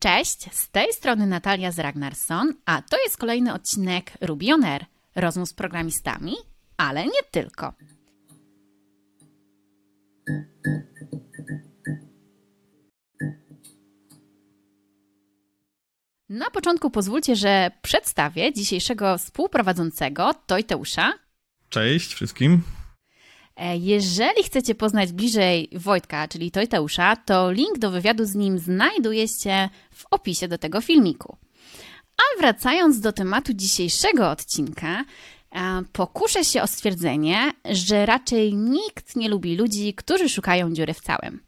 Cześć, z tej strony Natalia z Ragnarsson, a to jest kolejny odcinek Ruby On Air, rozmów z programistami, ale nie tylko. Na początku pozwólcie, że przedstawię dzisiejszego współprowadzącego Tojteusza. Cześć wszystkim. E, Jeżeli chcecie poznać bliżej Wojtka, czyli Tojteusza, to link do wywiadu z nim znajduje się w opisie do tego filmiku. A wracając do tematu dzisiejszego odcinka, e, pokuszę się o stwierdzenie, że raczej nikt nie lubi ludzi, którzy szukają dziury w całym.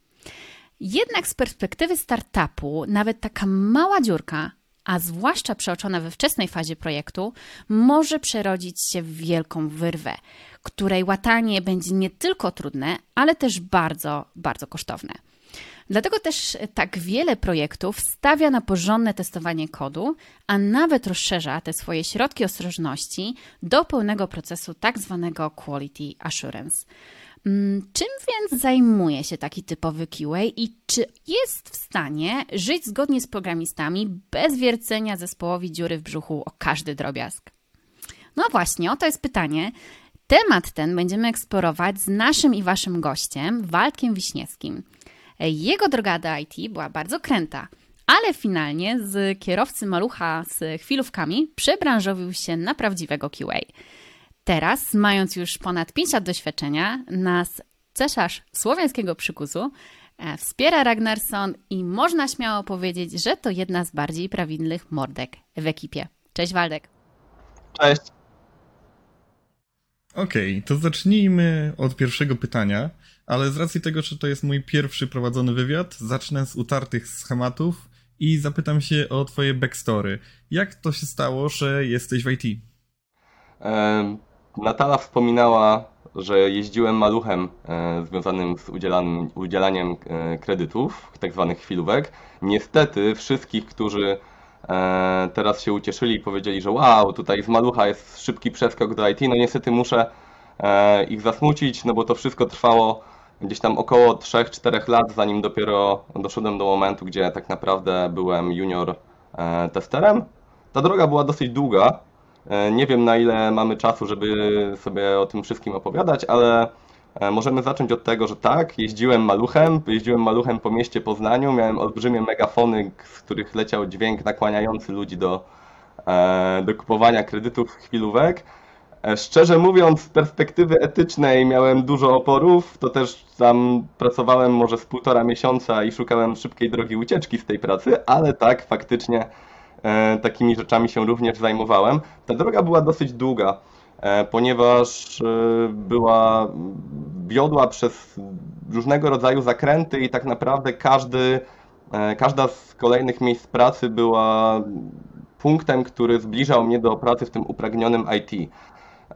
Jednak z perspektywy startupu, nawet taka mała dziurka, a zwłaszcza przeoczona we wczesnej fazie projektu, może przerodzić się w wielką wyrwę, której łatanie będzie nie tylko trudne, ale też bardzo, bardzo kosztowne. Dlatego też tak wiele projektów stawia na porządne testowanie kodu, a nawet rozszerza te swoje środki ostrożności do pełnego procesu tak zwanego quality assurance. Mm, Czym więc zajmuje się taki typowy QA i czy jest w stanie żyć zgodnie z programistami bez wiercenia zespołowi dziury w brzuchu o każdy drobiazg? No właśnie, oto jest pytanie. Temat ten będziemy eksplorować z naszym i waszym gościem, Waldkiem Wiśniewskim. Jego droga do IT była bardzo kręta, ale finalnie z kierowcy malucha z chwilówkami przebranżowił się na prawdziwego QA. Teraz, mając już ponad 5 lat doświadczenia, nas cesarz słowiańskiego przykusu e, wspiera Ragnarsson i można śmiało powiedzieć, że to jedna z bardziej prawidłnych mordek w ekipie. Cześć Waldek. Cześć. Okej, to zacznijmy od pierwszego pytania, ale z racji tego, że to jest mój pierwszy prowadzony wywiad, zacznę z utartych schematów i zapytam się o twoje backstory. Jak to się stało, że jesteś w IT? Natala wspominała, że jeździłem maluchem e, związanym z udzielaniem e, kredytów, tak zwanych chwilówek. Niestety wszystkich, którzy e, teraz się ucieszyli i powiedzieli, że wow, tutaj z malucha jest szybki przeskok do IT, no niestety muszę ich zasmucić, no bo to wszystko trwało gdzieś tam około 3-4 lat, zanim dopiero doszedłem do momentu, gdzie tak naprawdę byłem junior testerem. Ta droga była dosyć długa. E, Nie wiem na ile mamy czasu, żeby sobie o tym wszystkim opowiadać, ale e, możemy zacząć od tego, że tak, jeździłem maluchem, jeździłem maluchem po mieście Poznaniu, miałem olbrzymie megafony, z których leciał dźwięk nakłaniający ludzi do, e, do kupowania kredytów chwilówek. Szczerze mówiąc, z perspektywy etycznej miałem dużo oporów, to też tam pracowałem może z półtora miesiąca i szukałem szybkiej drogi ucieczki z tej pracy, ale tak, faktycznie takimi rzeczami się również zajmowałem. Ta droga była dosyć długa, e, ponieważ e, była, wiodła przez różnego rodzaju zakręty i tak naprawdę każdy, e, każda z kolejnych miejsc pracy była punktem, który zbliżał mnie do pracy w tym upragnionym IT.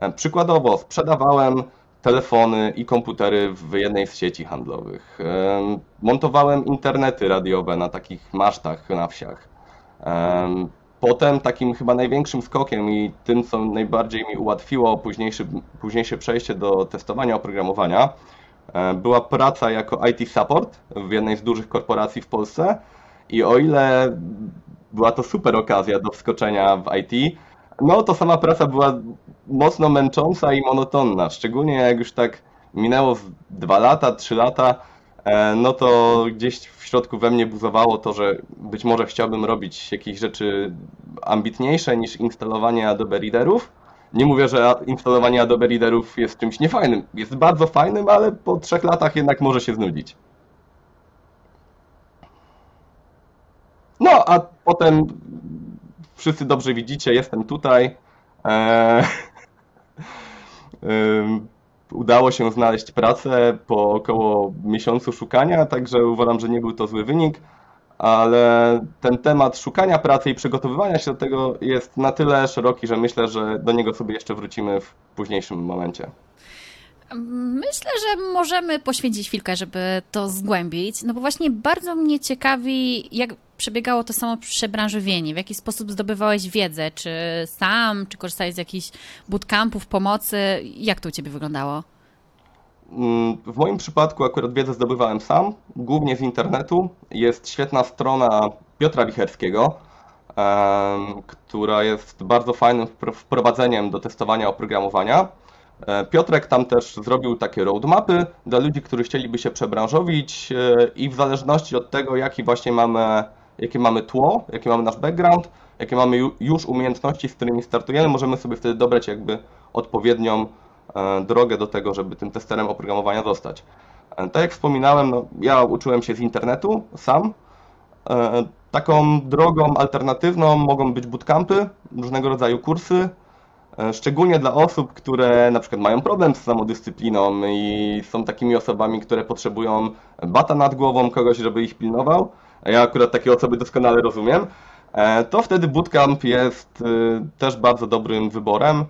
E, Przykładowo, sprzedawałem telefony i komputery w jednej z sieci handlowych. Em, Montowałem internety radiowe na takich masztach na wsiach. Em, Potem takim chyba największym skokiem i tym, co najbardziej mi ułatwiło późniejsze, późniejsze przejście do testowania oprogramowania, e, była praca jako IT support w jednej z dużych korporacji w Polsce. I o ile była to super okazja do wskoczenia w IT, no to sama praca była mocno męcząca i monotonna. Szczególnie jak już tak minęło dwa lata, trzy lata, no to gdzieś w środku we mnie buzowało to, że być może chciałbym robić jakieś rzeczy ambitniejsze niż instalowanie Adobe Readerów. Nie mówię, że instalowanie Adobe Readerów jest czymś niefajnym. Jest bardzo fajnym, ale po trzech latach jednak może się znudzić. No, a potem wszyscy dobrze widzicie, jestem tutaj. Eee, Udało się znaleźć pracę po około miesiącu szukania, także uważam, że nie był to zły wynik, ale ten temat szukania pracy i przygotowywania się do tego jest na tyle szeroki, że myślę, że do niego sobie jeszcze wrócimy w późniejszym momencie. Myślę, że możemy poświęcić chwilkę, żeby to zgłębić, no bo właśnie bardzo mnie ciekawi, jak przebiegało to samo przebranżowienie, w jaki sposób zdobywałeś wiedzę, czy sam, czy korzystałeś z jakichś bootcampów, pomocy, jak to u Ciebie wyglądało? Mm, W moim przypadku akurat wiedzę zdobywałem sam, głównie z internetu. Jest świetna strona Piotra Wicherskiego, która jest bardzo fajnym wprowadzeniem do testowania oprogramowania. E, Piotrek tam też zrobił takie roadmapy dla ludzi, którzy chcieliby się przebranżowić e, i w zależności od tego, jaki właśnie mamy, jakie mamy tło, jaki mamy nasz background, jakie mamy już umiejętności, z którymi startujemy, możemy sobie wtedy dobrać jakby odpowiednią e, drogę do tego, żeby tym testerem oprogramowania zostać. Tak jak wspominałem, no, ja uczyłem się z internetu sam. Taką drogą alternatywną mogą być bootcampy, różnego rodzaju kursy, E, szczególnie dla osób, które na przykład mają problem z samodyscypliną i są takimi osobami, które potrzebują bata nad głową, kogoś, żeby ich pilnował. Ja akurat takie osoby doskonale rozumiem. E, to wtedy bootcamp jest e, też bardzo dobrym wyborem.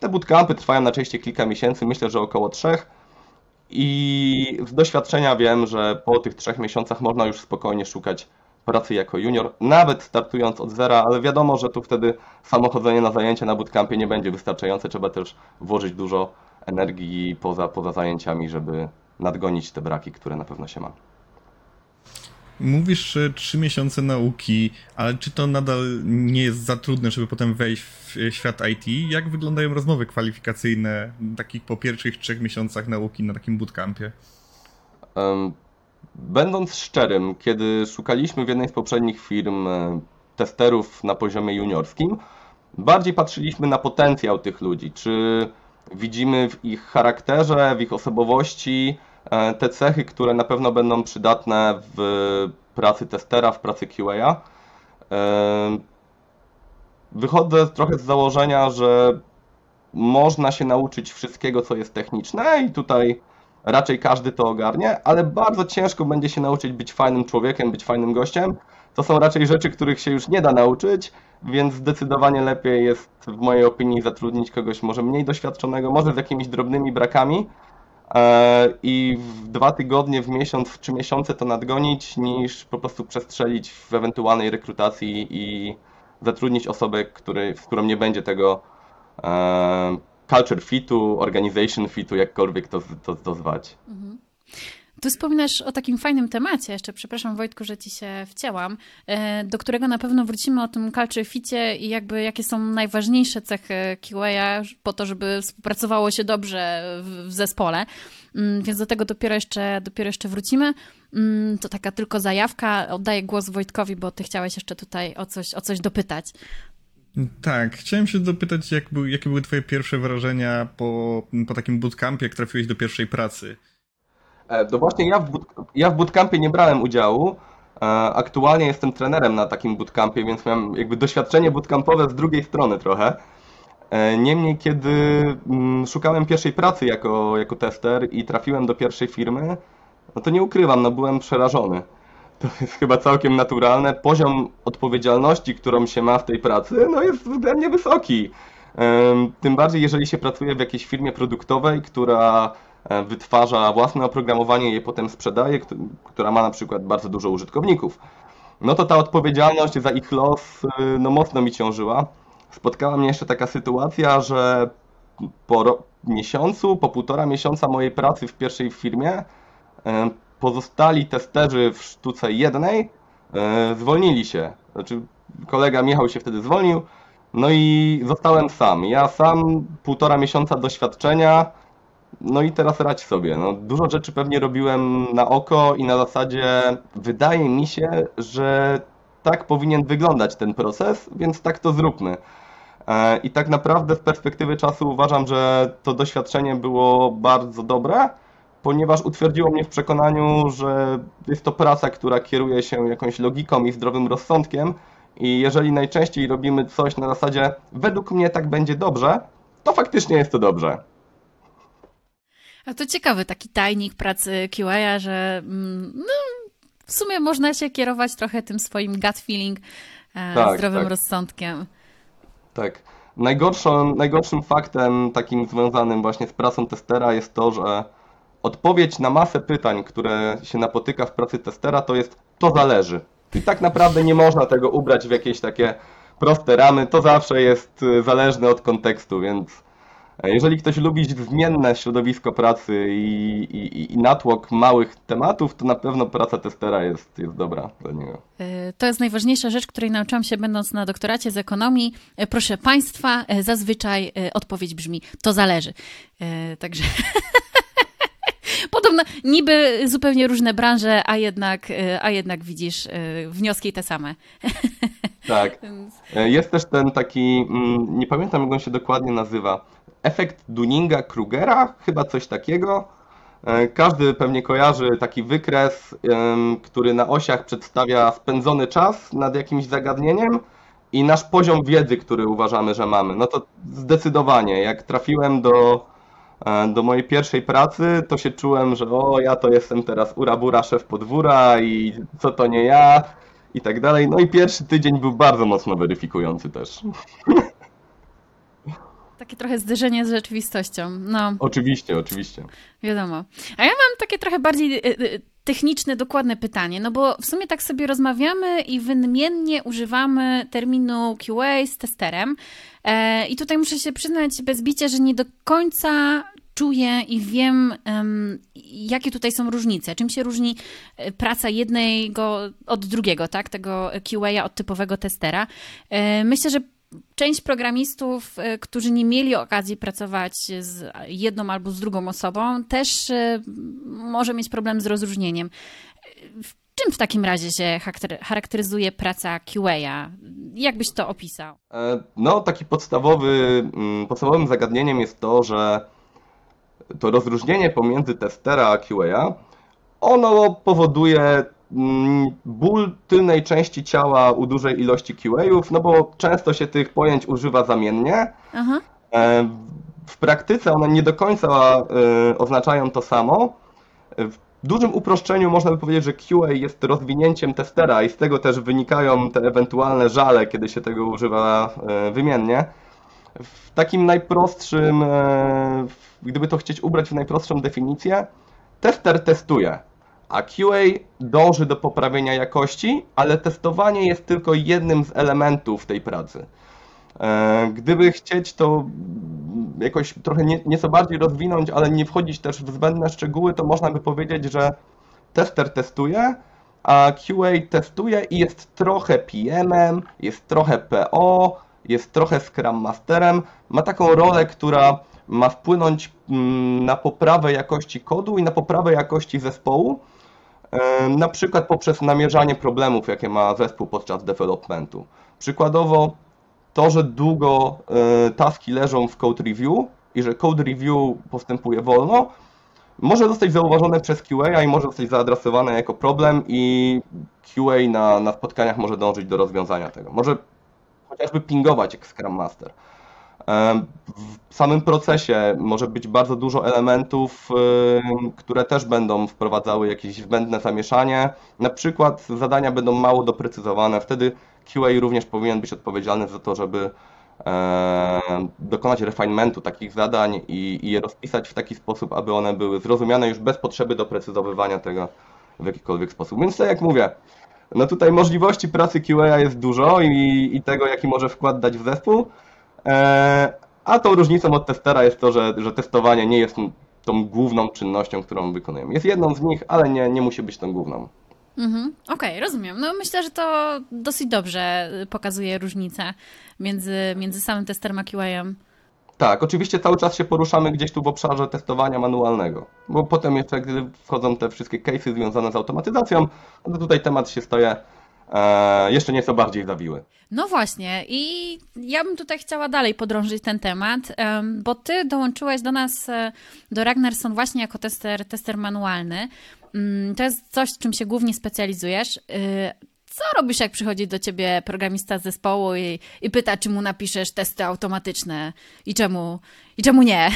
Te bootcampy trwają najczęściej kilka miesięcy, myślę, że około trzech. I z doświadczenia wiem, że po tych trzech miesiącach można już spokojnie szukać pracy jako junior, nawet startując od zera, ale wiadomo, że tu wtedy samochodzenie na zajęcia na bootcampie nie będzie wystarczające, trzeba też włożyć dużo energii poza, poza zajęciami, żeby nadgonić te braki, które na pewno się ma. Mówisz, trzy miesiące nauki, ale czy to nadal nie jest za trudne, żeby potem wejść w świat IT? Jak wyglądają rozmowy kwalifikacyjne takich po pierwszych trzech miesiącach nauki na takim bootcampie? Będąc szczerym, kiedy szukaliśmy w jednej z poprzednich firm e, testerów na poziomie juniorskim, bardziej patrzyliśmy na potencjał tych ludzi. Czy widzimy w ich charakterze, w ich osobowości e, te cechy, które na pewno będą przydatne w pracy testera, w pracy QA. E, wychodzę trochę z założenia, że można się nauczyć wszystkiego, co jest techniczne, i tutaj raczej każdy to ogarnie, ale bardzo ciężko będzie się nauczyć być fajnym człowiekiem, być fajnym gościem. To są raczej rzeczy, których się już nie da nauczyć, więc zdecydowanie lepiej jest w mojej opinii zatrudnić kogoś może mniej doświadczonego, może z jakimiś drobnymi brakami e, i w dwa tygodnie, w miesiąc, w trzy miesiące to nadgonić, niż po prostu przestrzelić w ewentualnej rekrutacji i zatrudnić osobę, który, z którą nie będzie tego e, culture fitu, organization fitu, jakkolwiek to, to, to zwać. Mhm. Tu wspominasz o takim fajnym temacie, jeszcze przepraszam Wojtku, że ci się wcięłam, e, do którego na pewno wrócimy o tym culture ficie i jakby jakie są najważniejsze cechy QA po to, żeby współpracowało się dobrze w, zespole. Mm, więc do tego dopiero jeszcze, dopiero jeszcze wrócimy. Mm, to taka tylko zajawka. Oddaję głos Wojtkowi, bo ty chciałeś jeszcze tutaj o coś, o coś dopytać. Tak, chciałem się dopytać, jak był, jakie były twoje pierwsze wrażenia po, po takim bootcampie, jak trafiłeś do pierwszej pracy? E, no właśnie ja w, boot, ja w bootcampie nie brałem udziału. E, aktualnie jestem trenerem na takim bootcampie, więc miałem jakby doświadczenie bootcampowe z drugiej strony trochę. E, niemniej, kiedy mm, szukałem pierwszej pracy jako, jako tester i trafiłem do pierwszej firmy, no to nie ukrywam, no byłem przerażony to jest chyba całkiem naturalne. Poziom odpowiedzialności, którą się ma w tej pracy, no jest względnie wysoki. Tym bardziej, jeżeli się pracuje w jakiejś firmie produktowej, która wytwarza własne oprogramowanie i je potem sprzedaje, która ma na przykład bardzo dużo użytkowników. No to ta odpowiedzialność za ich los y, no mocno mi ciążyła. Spotkała mnie jeszcze taka sytuacja, że po miesiącu, po półtora miesiąca mojej pracy w pierwszej firmie pozostali testerzy w sztuce jednej e, zwolnili się. Znaczy, kolega Michał się wtedy zwolnił, no i zostałem sam. Ja sam półtora miesiąca doświadczenia, no i teraz radź sobie. No, dużo rzeczy pewnie robiłem na oko i na zasadzie wydaje mi się, że tak powinien wyglądać ten proces, więc tak to zróbmy. E, I tak naprawdę z perspektywy czasu uważam, że to doświadczenie było bardzo dobre ponieważ utwierdziło mnie w przekonaniu, że jest to praca, która kieruje się jakąś logiką i zdrowym rozsądkiem. I jeżeli najczęściej robimy coś na zasadzie, według mnie tak będzie dobrze, to faktycznie jest to dobrze. A to ciekawy taki tajnik pracy QA, że mm, no, w sumie można się kierować trochę tym swoim gut feeling, e, tak, zdrowym tak. rozsądkiem. Tak. Najgorszym, najgorszym faktem takim związanym właśnie z pracą testera jest to, że odpowiedź na masę pytań, które się napotyka w pracy testera, to jest to zależy. I tak naprawdę nie można tego ubrać w jakieś takie proste ramy. To zawsze jest y, zależne od kontekstu, więc Jeżeli ktoś lubi zmienne środowisko pracy i, i, i natłok małych tematów, to na pewno praca testera jest, jest dobra dla niego. E, to jest najważniejsza rzecz, której nauczyłam się będąc na doktoracie z ekonomii. E, proszę Państwa, e, zazwyczaj odpowiedź brzmi, to zależy. Także podobno niby zupełnie różne branże, a jednak, a jednak widzisz wnioski te same. Tak. Jest też ten taki, mm, nie pamiętam jak on się dokładnie nazywa, efekt Dunninga-Krugera, chyba coś takiego. E, każdy pewnie kojarzy taki wykres, który na osiach przedstawia spędzony czas nad jakimś zagadnieniem i nasz poziom wiedzy, który uważamy, że mamy. No to zdecydowanie, jak trafiłem do, e, do mojej pierwszej pracy, to się czułem, że o, ja to jestem teraz urabura szef podwóra i co to nie ja i tak dalej. No i pierwszy tydzień był bardzo mocno weryfikujący też. Takie trochę zderzenie z rzeczywistością. No. Oczywiście, oczywiście. Wiadomo. A ja mam takie trochę bardziej e, e, techniczne, dokładne pytanie, no bo w sumie tak sobie rozmawiamy i wymiennie używamy terminu QA z testerem. E, I tutaj muszę się przyznać bez bicia, że nie do końca czuję i wiem, jakie tutaj są różnice. Czym się różni praca jednego od drugiego, tak? Tego QA od typowego testera. Myślę, że część programistów, y, którzy nie mieli okazji pracować z jedną albo z drugą osobą, też y, może mieć problem z rozróżnieniem. Czym w takim razie się charakteryzuje praca QA? Jak byś to opisał? E, no, taki podstawowy, mm, podstawowym zagadnieniem jest to, że to rozróżnienie pomiędzy testera a QA, ono powoduje ból tylnej części ciała u dużej ilości QA-ów, no bo często się tych pojęć używa zamiennie. Aha. E, w praktyce one nie do końca e, oznaczają to samo. W dużym uproszczeniu można by powiedzieć, że QA jest rozwinięciem testera i z tego też wynikają te ewentualne żale, kiedy się tego używa e, wymiennie. W takim najprostszym, gdyby to chcieć ubrać w najprostszą definicję, tester testuje a QA dąży do poprawienia jakości, ale testowanie jest tylko jednym z elementów tej pracy. E, gdyby chcieć to jakoś trochę nieco bardziej rozwinąć, ale nie wchodzić też w zbędne szczegóły, to można by powiedzieć, że tester testuje, a QA testuje i jest trochę PM-em, jest trochę PO, jest trochę Scrum Masterem. Ma taką rolę, która ma wpłynąć mm, na poprawę jakości kodu i na poprawę jakości zespołu, na przykład poprzez namierzanie problemów, jakie ma zespół podczas developmentu. Przykładowo to, że długo e, taski leżą w code review i że code review postępuje wolno, może zostać zauważone przez QA i może zostać zaadresowane jako problem i QA na, na spotkaniach może dążyć do rozwiązania tego. Może chociażby pingować jak Scrum Master. W samym procesie może być bardzo dużo elementów, które też będą wprowadzały jakieś zbędne zamieszanie. Na przykład zadania będą mało doprecyzowane, wtedy QA również powinien być odpowiedzialny za to, żeby dokonać refinementu takich zadań i, i je rozpisać w taki sposób, aby one były zrozumiane już bez potrzeby doprecyzowywania tego w jakikolwiek sposób. Więc tak jak mówię, no tutaj możliwości pracy QA jest dużo i, i tego, jaki może wkład dać w zespół. E, a tą różnicą od testera jest to, że, że testowanie nie jest tą główną czynnością, którą wykonujemy. Jest jedną z nich, ale nie, nie musi być tą główną. Mhm. Okej, okay, rozumiem. No myślę, że to dosyć dobrze pokazuje różnicę między, między samym testerem a QA-em. Tak, oczywiście cały czas się poruszamy gdzieś tu w obszarze testowania manualnego, bo potem jeszcze, gdy wchodzą te wszystkie case'y związane z automatyzacją, no to tutaj temat się staje e, jeszcze nieco bardziej zawiły. No właśnie i ja bym tutaj chciała dalej podrążyć ten temat, bo ty dołączyłeś do nas, e, do Ragnarsson właśnie jako tester, tester manualny. Mm, to jest coś, czym się głównie specjalizujesz. Y, co robisz, jak przychodzi do ciebie programista z zespołu i, i pyta, czy mu napiszesz testy automatyczne i czemu, i czemu nie?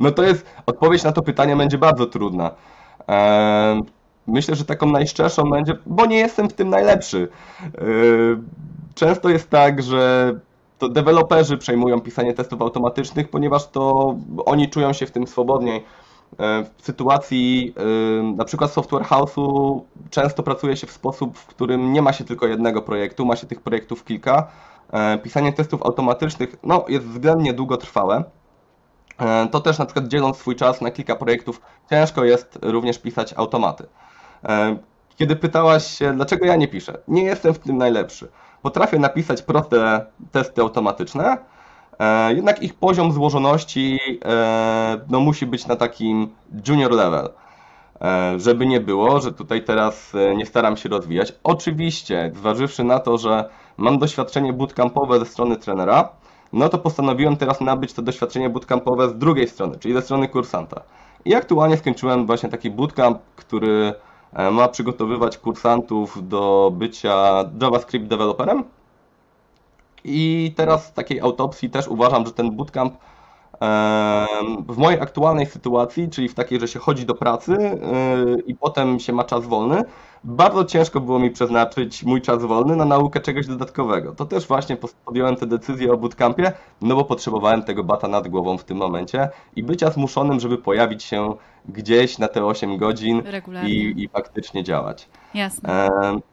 No to jest, odpowiedź na to pytanie będzie bardzo trudna. Myślę, że taką najszczerszą będzie, bo nie jestem w tym najlepszy. Yy, często jest tak, że to deweloperzy przejmują pisanie testów automatycznych, ponieważ to oni czują się w tym swobodniej. Yy, w sytuacji yy, na przykład software house'u często pracuje się w sposób, w którym nie ma się tylko jednego projektu, ma się tych projektów kilka pisanie testów automatycznych no, jest względnie długotrwałe. To też na przykład dzieląc swój czas na kilka projektów, ciężko jest również pisać automaty. E, kiedy pytałaś się, dlaczego ja nie piszę, nie jestem w tym najlepszy. Potrafię napisać proste testy automatyczne, e, jednak ich poziom złożoności no, musi być na takim junior level. Żeby nie było, że tutaj teraz nie staram się rozwijać. Oczywiście, zważywszy na to, że mam doświadczenie bootcampowe ze strony trenera, no to postanowiłem teraz nabyć to doświadczenie bootcampowe z drugiej strony, czyli ze strony kursanta. I aktualnie skończyłem właśnie taki bootcamp, który e, ma przygotowywać kursantów do bycia JavaScript developerem. I teraz w takiej autopsji też uważam, że ten bootcamp w mojej aktualnej sytuacji, czyli w takiej, że się chodzi do pracy yy, i potem się ma czas wolny, bardzo ciężko było mi przeznaczyć mój czas wolny na naukę czegoś dodatkowego. To też właśnie podjąłem tę decyzję o bootcampie, no bo potrzebowałem tego bata nad głową w tym momencie i bycia zmuszonym, żeby pojawić się gdzieś na te 8 godzin i, i faktycznie działać. Jasne.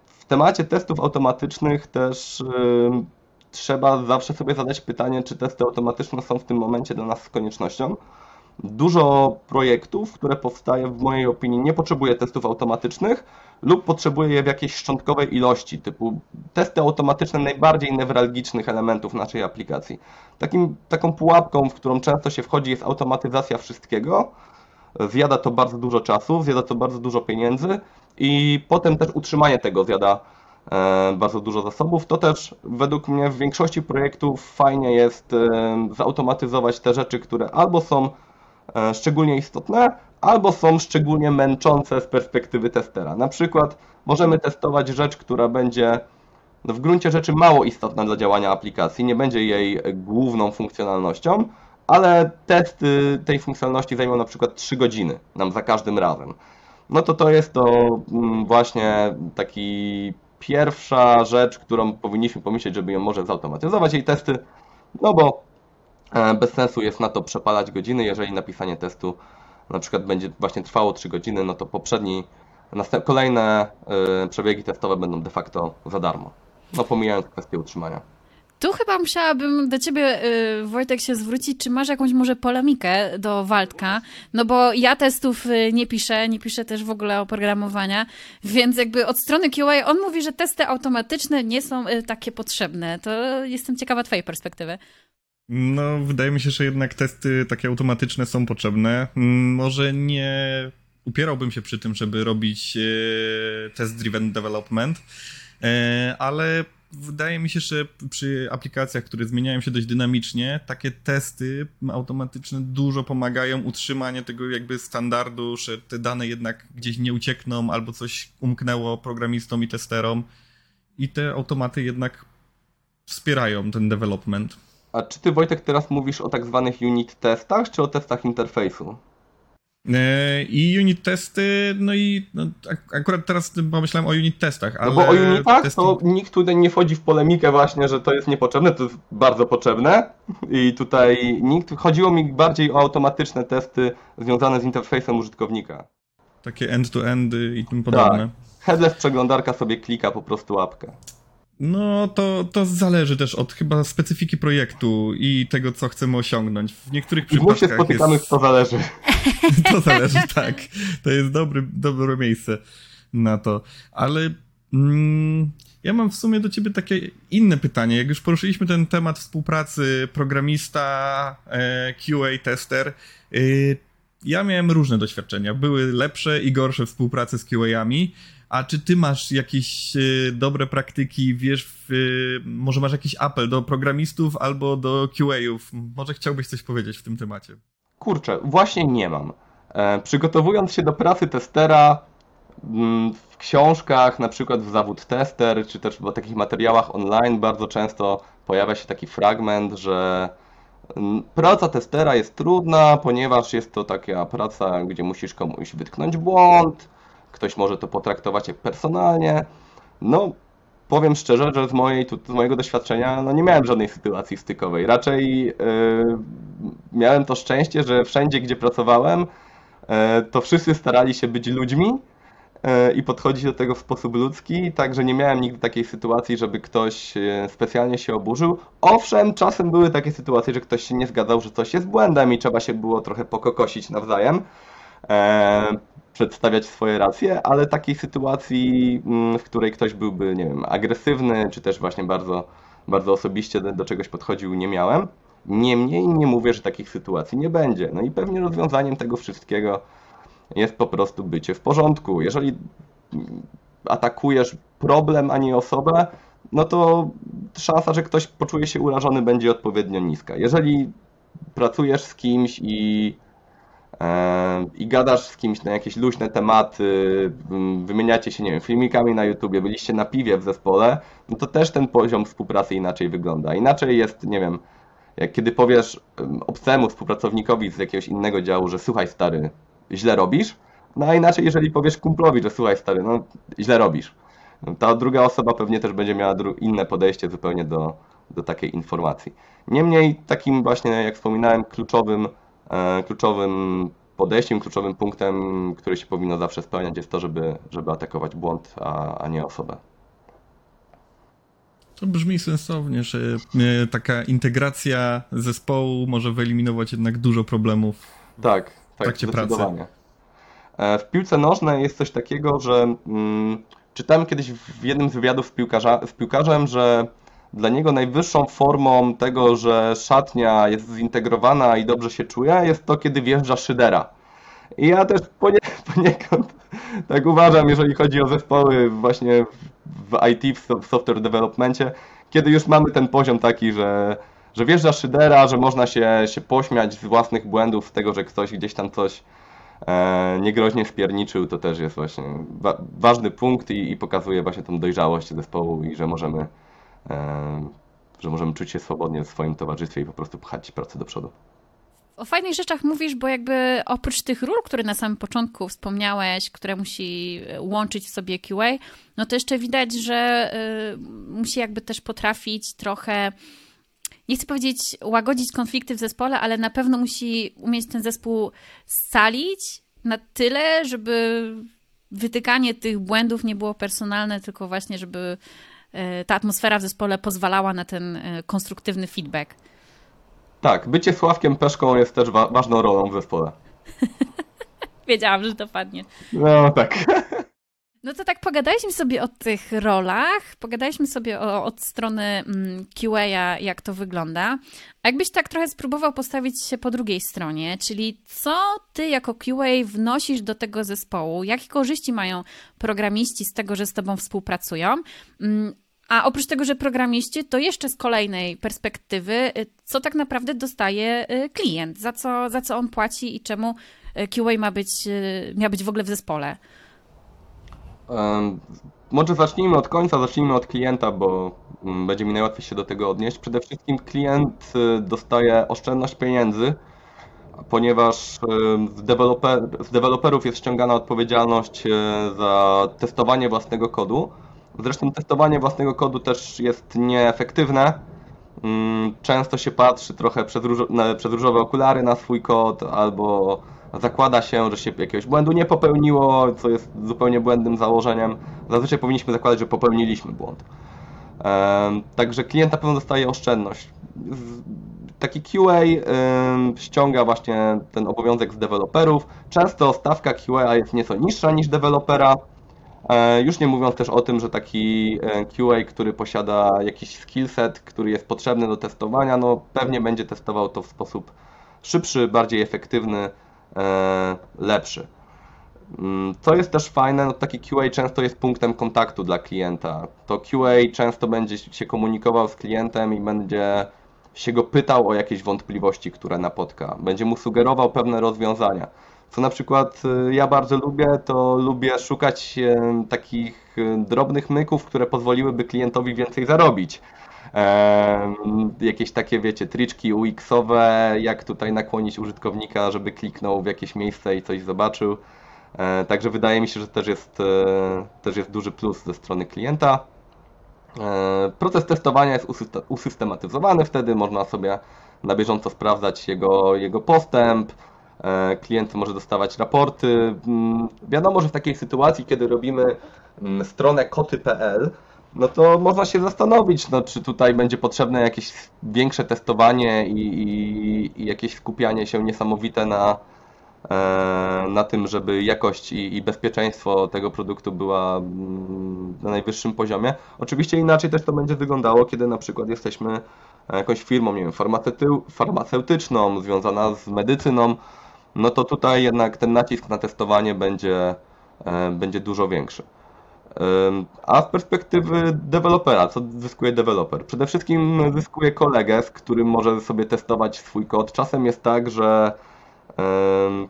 W temacie testów automatycznych też yy, trzeba zawsze sobie zadać pytanie, czy testy automatyczne są w tym momencie dla nas koniecznością. Dużo projektów, które powstaje, w mojej opinii, nie potrzebuje testów automatycznych lub potrzebuje je w jakiejś szczątkowej ilości, typu testy automatyczne najbardziej newralgicznych elementów naszej aplikacji. Takim, taką pułapką, w którą często się wchodzi, jest automatyzacja wszystkiego. Zjada to bardzo dużo czasu, zjada to bardzo dużo pieniędzy i potem też utrzymanie tego zjada E, bardzo dużo zasobów. To też według mnie w większości projektów fajnie jest e, zautomatyzować te rzeczy, które albo są szczególnie istotne, albo są szczególnie męczące z perspektywy testera. Na przykład możemy testować rzecz, która będzie no w gruncie rzeczy mało istotna dla działania aplikacji, nie będzie jej główną funkcjonalnością, ale testy tej funkcjonalności zajmą na przykład 3 godziny nam za każdym razem. No to to jest to mm, właśnie taki pierwsza rzecz, którą powinniśmy pomyśleć, żeby ją może zautomatyzować jej testy, no bo e, bez sensu jest na to przepalać godziny, jeżeli napisanie testu na przykład będzie właśnie trwało 3 godziny, no to poprzedni, kolejne e, przebiegi testowe będą de facto za darmo. No pomijając kwestię utrzymania. Tu chyba musiałabym do ciebie, y, Wojtek, się zwrócić, czy masz jakąś może polemikę do Waldka, no bo ja testów nie piszę, nie piszę też w ogóle oprogramowania, więc jakby od strony QA on mówi, że testy automatyczne nie są takie potrzebne. To jestem ciekawa twojej perspektywy. No, wydaje mi się, że jednak testy takie automatyczne są potrzebne. Mm, może nie upierałbym się przy tym, żeby robić test-driven development, ale wydaje mi się, że przy aplikacjach, które zmieniają się dość dynamicznie, takie testy automatyczne dużo pomagają utrzymanie tego jakby standardu, że te dane jednak gdzieś nie uciekną albo coś umknęło programistom i testerom i te automaty jednak wspierają ten development. A czy ty Wojtek teraz mówisz o tak zwanych unit testach, czy o testach interfejsu? E, I unit testy, no i no, akurat teraz pomyślałem o unit testach, ale... No bo o unitach testy... to nikt tutaj nie wchodzi w polemikę właśnie, że to jest niepotrzebne, to jest bardzo potrzebne i tutaj nikt, chodziło mi bardziej o automatyczne testy związane z interfejsem użytkownika. Takie end-to-end i tym podobne. Tak. Headless przeglądarka sobie klika po prostu łapkę. No, to, to zależy też od chyba specyfiki projektu i tego, co chcemy osiągnąć. W niektórych przypadkach. I się spotykamy, jest... to zależy. to zależy, tak. To jest dobry, dobre miejsce na to. Ale mm, ja mam w sumie do ciebie takie inne pytanie. Jak już poruszyliśmy ten temat współpracy programista, e, QA, tester, e, ja miałem różne doświadczenia. Były lepsze i gorsze współpracy z QA-ami. A czy ty masz jakieś y, dobre praktyki, wiesz, y, może masz jakiś apel do programistów albo do QA-ów? Może chciałbyś coś powiedzieć w tym temacie? Kurczę, właśnie nie mam. E, przygotowując się do pracy testera, mm, w książkach, na przykład w zawód tester, czy też w takich materiałach online bardzo często pojawia się taki fragment, że mm, praca testera jest trudna, ponieważ jest to taka praca, gdzie musisz komuś wytknąć błąd, ktoś może to potraktować jak personalnie. No, powiem szczerze, że z, mojej, z mojego doświadczenia no nie miałem żadnej sytuacji stykowej. Raczej yy, miałem to szczęście, że wszędzie, gdzie pracowałem, yy, to wszyscy starali się być ludźmi e, i podchodzić do tego w sposób ludzki, także nie miałem nigdy takiej sytuacji, żeby ktoś e, specjalnie się oburzył. Owszem, czasem były takie sytuacje, że ktoś się nie zgadzał, że coś jest błędem i trzeba się było trochę pokokosić nawzajem, przedstawiać swoje racje, ale takiej sytuacji, mm, w której ktoś byłby, nie wiem, agresywny, czy też właśnie bardzo, bardzo osobiście do, czegoś podchodził, nie miałem. Niemniej nie mówię, że takich sytuacji nie będzie. No i pewnie rozwiązaniem tego wszystkiego jest po prostu bycie w porządku. Jeżeli atakujesz problem, a nie osobę, no to szansa, że ktoś poczuje się urażony, będzie odpowiednio niska. Jeżeli pracujesz z kimś i, e, i gadasz z kimś na jakieś luźne tematy, wymieniacie się, nie wiem, filmikami na YouTubie, byliście na piwie w zespole, no to też ten poziom współpracy inaczej wygląda. Inaczej jest, nie wiem, jak kiedy powiesz obcemu współpracownikowi z jakiegoś innego działu, że słuchaj stary, źle robisz, no a inaczej jeżeli powiesz kumplowi, że słuchaj stary, no źle robisz. Ta druga osoba pewnie też będzie miała inne podejście zupełnie do, do takiej informacji. Niemniej takim właśnie, jak wspominałem, kluczowym, kluczowym podejściem, kluczowym punktem, który się powinno zawsze spełniać jest to, żeby, żeby atakować błąd, a, a nie osobę. To brzmi sensownie, że e, taka integracja zespołu może wyeliminować jednak dużo problemów tak, tak, w trakcie pracy. E, w piłce nożnej jest coś takiego, że mm, czytałem kiedyś w jednym z wywiadów z, piłkarza, z piłkarzem, że dla niego najwyższą formą tego, że szatnia jest zintegrowana i dobrze się czuje, jest to, kiedy wjeżdża szydera. I ja też ponie, poniekąd tak uważam, jeżeli chodzi o zespoły właśnie w IT, w software developmentie, kiedy już mamy ten poziom taki, że, że wjeżdża szydera, że można się, się pośmiać z własnych błędów, z tego, że ktoś gdzieś tam coś e, niegroźnie spierniczył, to też jest właśnie wa ważny punkt i, i, pokazuje właśnie tą dojrzałość zespołu i że możemy, że możemy czuć się swobodnie w swoim towarzystwie i po prostu pchać pracę do przodu. O fajnych rzeczach mówisz, bo jakby oprócz tych ról, które na samym początku wspomniałeś, które musi łączyć w sobie QA, no to jeszcze widać, że y, musi jakby też potrafić trochę nie chcę powiedzieć łagodzić konflikty w zespole, ale na pewno musi umieć ten zespół scalić na tyle, żeby wytykanie tych błędów nie było personalne, tylko właśnie, żeby ta atmosfera w zespole pozwalała na ten y, konstruktywny feedback. Tak, bycie Sławkiem Peszką jest też wa ważną rolą w zespole. Wiedziałam, że to padnie. No tak. No to tak pogadaliśmy sobie o tych rolach, pogadaliśmy sobie o, od strony mm, QA, jak to wygląda. A jakbyś tak trochę spróbował postawić się po drugiej stronie, czyli co ty jako QA wnosisz do tego zespołu, jakie korzyści mają programiści z tego, że z tobą współpracują, mm, a oprócz tego, że programiści, to jeszcze z kolejnej perspektywy, y, co tak naprawdę dostaje y, klient, za co, za co on płaci i czemu y, QA ma być, miał być w ogóle w zespole. Może zacznijmy od końca, zacznijmy od klienta, bo mm, będzie mi najłatwiej się do tego odnieść. Przede wszystkim klient dostaje oszczędność pieniędzy, ponieważ z, deweloper, z deweloperów jest ściągana odpowiedzialność za testowanie własnego kodu Zresztą testowanie własnego kodu też jest nieefektywne. Mm, często się patrzy trochę przez, przez różowe okulary na swój kod, albo zakłada się, że się jakiegoś błędu nie popełniło, co jest zupełnie błędnym założeniem. Zazwyczaj powinniśmy zakładać, że popełniliśmy błąd. Także klient na pewno dostaje oszczędność. Taki QA ściąga właśnie ten obowiązek z deweloperów. Często stawka QA jest nieco niższa niż dewelopera. E, już nie mówiąc też o tym, że taki e, QA, który posiada jakiś skillset, który jest potrzebny do testowania, no pewnie będzie testował to w sposób szybszy, bardziej efektywny, lepszy. Mm, co jest też fajne, no taki QA często jest punktem kontaktu dla klienta. To QA często będzie się komunikował z klientem i będzie się go pytał o jakieś wątpliwości, które napotka. Będzie mu sugerował pewne rozwiązania. Co na przykład y, ja bardzo lubię, to lubię szukać takich y, drobnych myków, które pozwoliłyby klientowi więcej zarobić. Jakieś takie, wiecie, triczki UX-owe, jak tutaj nakłonić użytkownika, żeby kliknął w jakieś miejsce i coś zobaczył. E, także wydaje mi się, że też jest, e, też jest duży plus ze strony klienta. E, proces testowania jest usystematyzowany, wtedy można sobie na bieżąco sprawdzać jego, jego postęp, klient może dostawać raporty. Mm, wiadomo, że w takiej sytuacji, kiedy robimy mm, stronę koty.pl, no to można się zastanowić, no, czy tutaj będzie potrzebne jakieś większe testowanie i, i, i jakieś skupianie się niesamowite na, e, na tym, żeby jakość i, i bezpieczeństwo tego produktu była mm, na najwyższym poziomie. Oczywiście inaczej też to będzie wyglądało, kiedy na przykład jesteśmy jakąś firmą, nie wiem, farmaceutyczną, związana z medycyną, no to tutaj jednak ten nacisk na testowanie będzie, e, będzie dużo większy. A z perspektywy dewelopera, co zyskuje deweloper? Przede wszystkim zyskuje kolegę, z którym może sobie testować swój kod. Czasem jest tak, że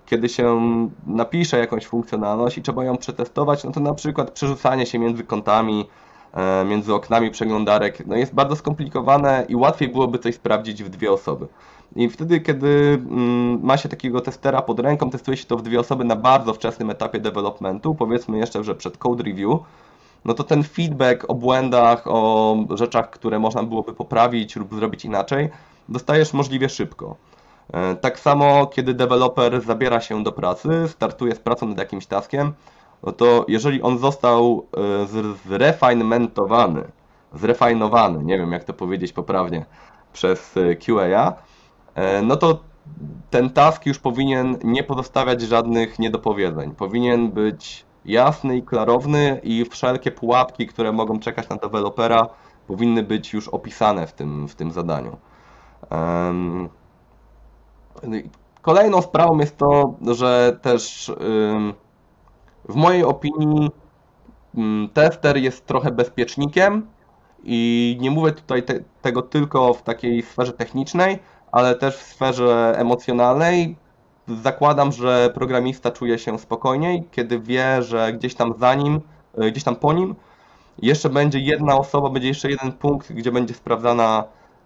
kiedy się napisze jakąś funkcjonalność i trzeba ją przetestować, no to na przykład przerzucanie się między kontami, e, między oknami przeglądarek, no jest bardzo skomplikowane i łatwiej byłoby coś sprawdzić w dwie osoby. I wtedy, kiedy mm, ma się takiego testera pod ręką, testuje się to w dwie osoby na bardzo wczesnym etapie developmentu, powiedzmy jeszcze, że przed code review, no to ten feedback o błędach, o rzeczach, które można byłoby poprawić lub zrobić inaczej, dostajesz możliwie szybko. E, tak samo, kiedy deweloper zabiera się do pracy, startuje z pracą nad jakimś taskiem, no to jeżeli on został e, zrefinementowany, zrefinowany, nie wiem jak to powiedzieć poprawnie, przez e, QA, no to ten task już powinien nie pozostawiać żadnych niedopowiedzeń. Powinien być jasny i klarowny i wszelkie pułapki, które mogą czekać na dewelopera, powinny być już opisane w tym, w tym zadaniu. Kolejną sprawą jest to, że też w mojej opinii tester jest trochę bezpiecznikiem i nie mówię tutaj te, tego tylko w takiej sferze technicznej, ale też w sferze emocjonalnej zakładam, że programista czuje się spokojniej, kiedy wie, że gdzieś tam za nim, e, gdzieś tam po nim jeszcze będzie jedna osoba, będzie jeszcze jeden punkt, gdzie będzie sprawdzana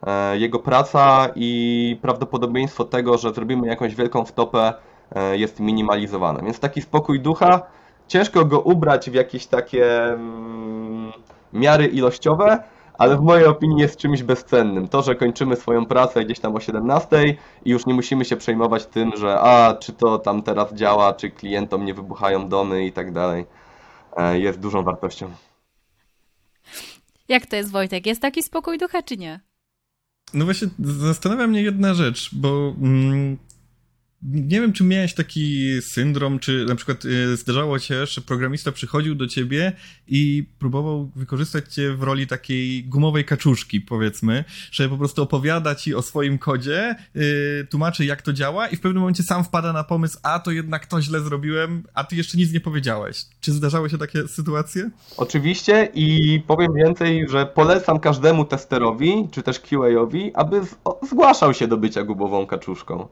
e, jego praca i prawdopodobieństwo tego, że zrobimy jakąś wielką wtopę e, jest minimalizowane. Więc taki spokój ducha, ciężko go ubrać w jakieś takie mm, miary ilościowe, ale w mojej opinii jest czymś bezcennym. To, że kończymy swoją pracę gdzieś tam o 17 i już nie musimy się przejmować tym, że a, czy to tam teraz działa, czy klientom nie wybuchają domy i tak dalej, e, jest dużą wartością. Jak to jest, Wojtek? Jest taki spokój ducha, czy nie? No właśnie, zastanawia mnie jedna rzecz, bo mm, nie wiem, czy miałeś taki syndrom, czy na przykład y, zdarzało się, że programista przychodził do ciebie i próbował wykorzystać cię w roli takiej gumowej kaczuszki, powiedzmy, że po prostu opowiada ci o swoim kodzie, yy, tłumaczy jak to działa i w pewnym momencie sam wpada na pomysł, a to jednak to źle zrobiłem, a ty jeszcze nic nie powiedziałeś. Czy zdarzały się takie sytuacje? Oczywiście i powiem więcej, że polecam każdemu testerowi, czy też QA-owi, aby zgłaszał się do bycia gumową kaczuszką.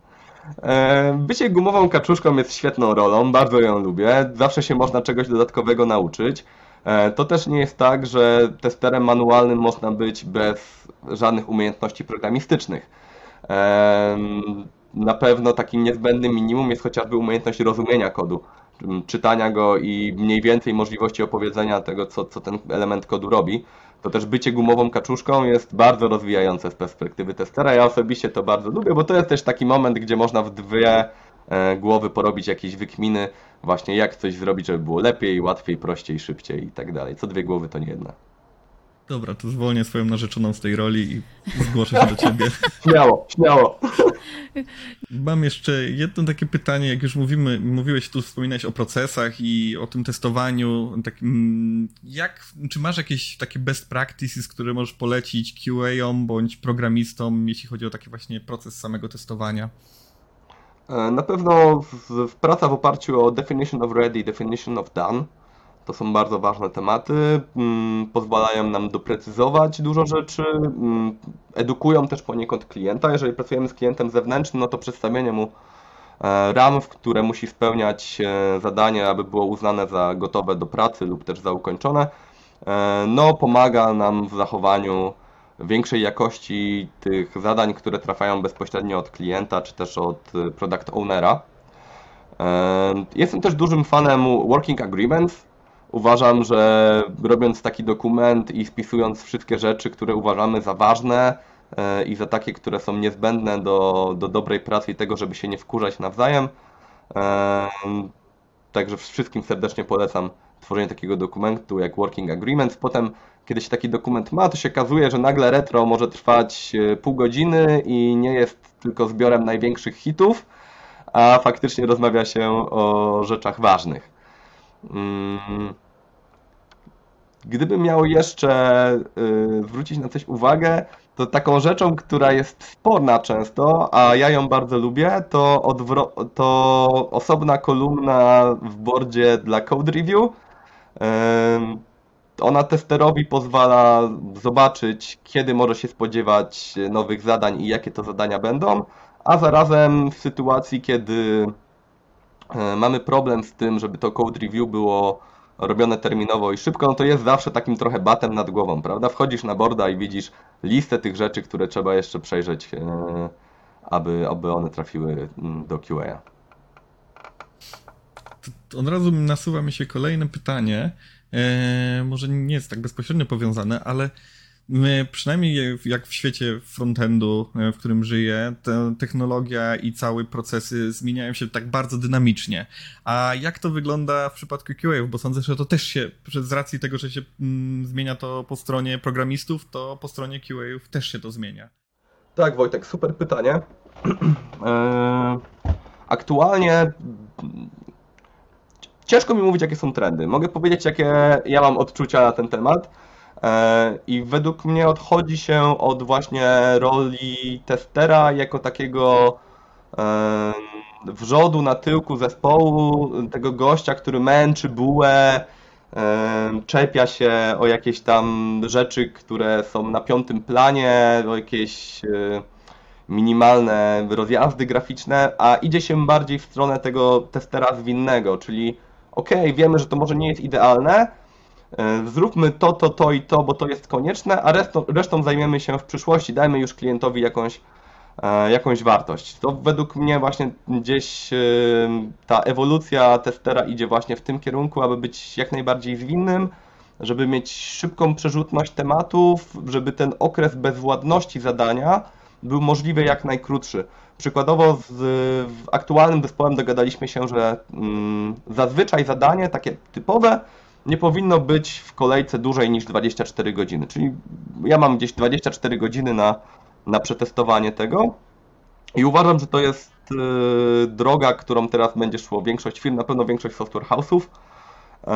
E, bycie gumową kaczuszką jest świetną rolą, bardzo ją lubię. Zawsze się można czegoś dodatkowego nauczyć. E, to też nie jest tak, że testerem manualnym można być bez żadnych umiejętności programistycznych. E, na pewno takim niezbędnym minimum jest chociażby umiejętność rozumienia kodu, czytania go i mniej więcej możliwości opowiedzenia tego, co, co ten element kodu robi to też bycie gumową kaczuszką jest bardzo rozwijające z perspektywy testera. Ja osobiście to bardzo lubię, bo to jest też taki moment, gdzie można w dwie e, głowy porobić jakieś wykminy, właśnie jak coś zrobić, żeby było lepiej, łatwiej, prościej, szybciej i tak dalej. Co dwie głowy to nie jedna. Dobra, to zwolnię swoją narzeczoną z tej roli i zgłoszę się do ciebie. Śmiało, śmiało. Mam jeszcze jedno takie pytanie, jak już mówimy, mówiłeś tu, wspominałeś o procesach i o tym testowaniu, takim, jak, czy masz jakieś takie best practices, które możesz polecić QA-om bądź programistom, jeśli chodzi o taki właśnie proces samego testowania? E, na pewno w, w praca w oparciu o definition of ready, definition of done, to są bardzo ważne tematy, mm, pozwalają nam doprecyzować dużo rzeczy, mm, edukują też poniekąd klienta. Jeżeli pracujemy z klientem zewnętrznym, no to przedstawienie mu e, ram, które musi spełniać e, zadanie, aby było uznane za gotowe do pracy lub też za ukończone, e, no pomaga nam w zachowaniu większej jakości tych zadań, które trafiają bezpośrednio od klienta czy też od product ownera. Jestem też dużym fanem working agreements, Uważam, że robiąc taki dokument i spisując wszystkie rzeczy, które uważamy za ważne, e, i za takie, które są niezbędne do, do dobrej pracy i tego, żeby się nie wkurzać nawzajem. E, także wszystkim serdecznie polecam tworzenie takiego dokumentu jak Working Agreements. Potem, kiedy się taki dokument ma, to się okazuje, że nagle retro może trwać pół godziny i nie jest tylko zbiorem największych hitów, a faktycznie rozmawia się o rzeczach ważnych. Mm. Gdybym miał jeszcze y, zwrócić na coś uwagę, to taką rzeczą, która jest sporna często, a ja ją bardzo lubię, to, to osobna kolumna w boardzie dla Code Review. Ona testerowi pozwala zobaczyć, kiedy może się spodziewać nowych zadań i jakie to zadania będą, a zarazem w sytuacji, kiedy mamy problem z tym, żeby to code review było robione terminowo i szybko, no to jest zawsze takim trochę batem nad głową, prawda? Wchodzisz na borda i widzisz listę tych rzeczy, które trzeba jeszcze przejrzeć, e, aby, aby one trafiły mm, do QA. Od razu nasuwa mi się kolejne pytanie. E, może nie jest tak bezpośrednio powiązane, ale My, przynajmniej jak w świecie frontendu, e, w którym żyję, technologia i całe procesy zmieniają się tak bardzo dynamicznie. A jak to wygląda w przypadku QA? Bo sądzę, że to też się, z racji tego, że się mm, zmienia to po stronie programistów, to po stronie QA też się to zmienia. Tak, Wojtek, super pytanie. E, aktualnie ciężko mi mówić, jakie są trendy. Mogę powiedzieć, jakie ja mam odczucia na ten temat. E, I według mnie odchodzi się od właśnie roli testera jako takiego e, wrzodu na tyłku zespołu, tego gościa, który męczy bułę, e, czepia się o jakieś tam rzeczy, które są na piątym planie, o jakieś minimalne rozjazdy graficzne, a idzie się bardziej w stronę tego testera zwinnego, czyli ok, wiemy, że to może nie jest idealne, zróbmy to, to, to i to, bo to jest konieczne, a resztą, resztą zajmiemy się w przyszłości, dajmy już klientowi jakąś, e, jakąś wartość. To według mnie właśnie gdzieś e, ta ewolucja testera idzie właśnie w tym kierunku, aby być jak najbardziej zwinnym, żeby mieć szybką przerzutność tematów, żeby ten okres bezwładności zadania był możliwie jak najkrótszy. Przykładowo z, aktualnym zespołem dogadaliśmy się, że mm, zazwyczaj zadanie takie typowe nie powinno być w kolejce dłużej niż 24 godziny. Czyli ja mam gdzieś 24 godziny na, na przetestowanie tego i uważam, że to jest yy, droga, którą teraz będzie szło większość firm, na pewno większość software house'ów. Yy,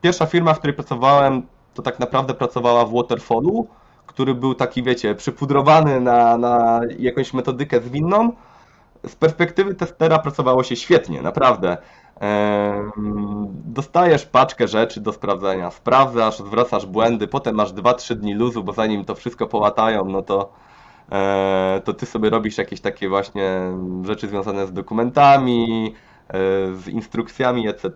pierwsza firma, w której pracowałem, to tak naprawdę pracowała w Waterfallu, który był taki, wiecie, przypudrowany na, na jakąś metodykę zwinną. Z perspektywy testera pracowało się świetnie, naprawdę. Dostajesz paczkę rzeczy do sprawdzenia, sprawdzasz, zwracasz błędy, potem masz 2-3 dni luzu, bo zanim to wszystko połatają, no to, e, to ty sobie robisz jakieś takie właśnie rzeczy związane z dokumentami, e, z instrukcjami, etc.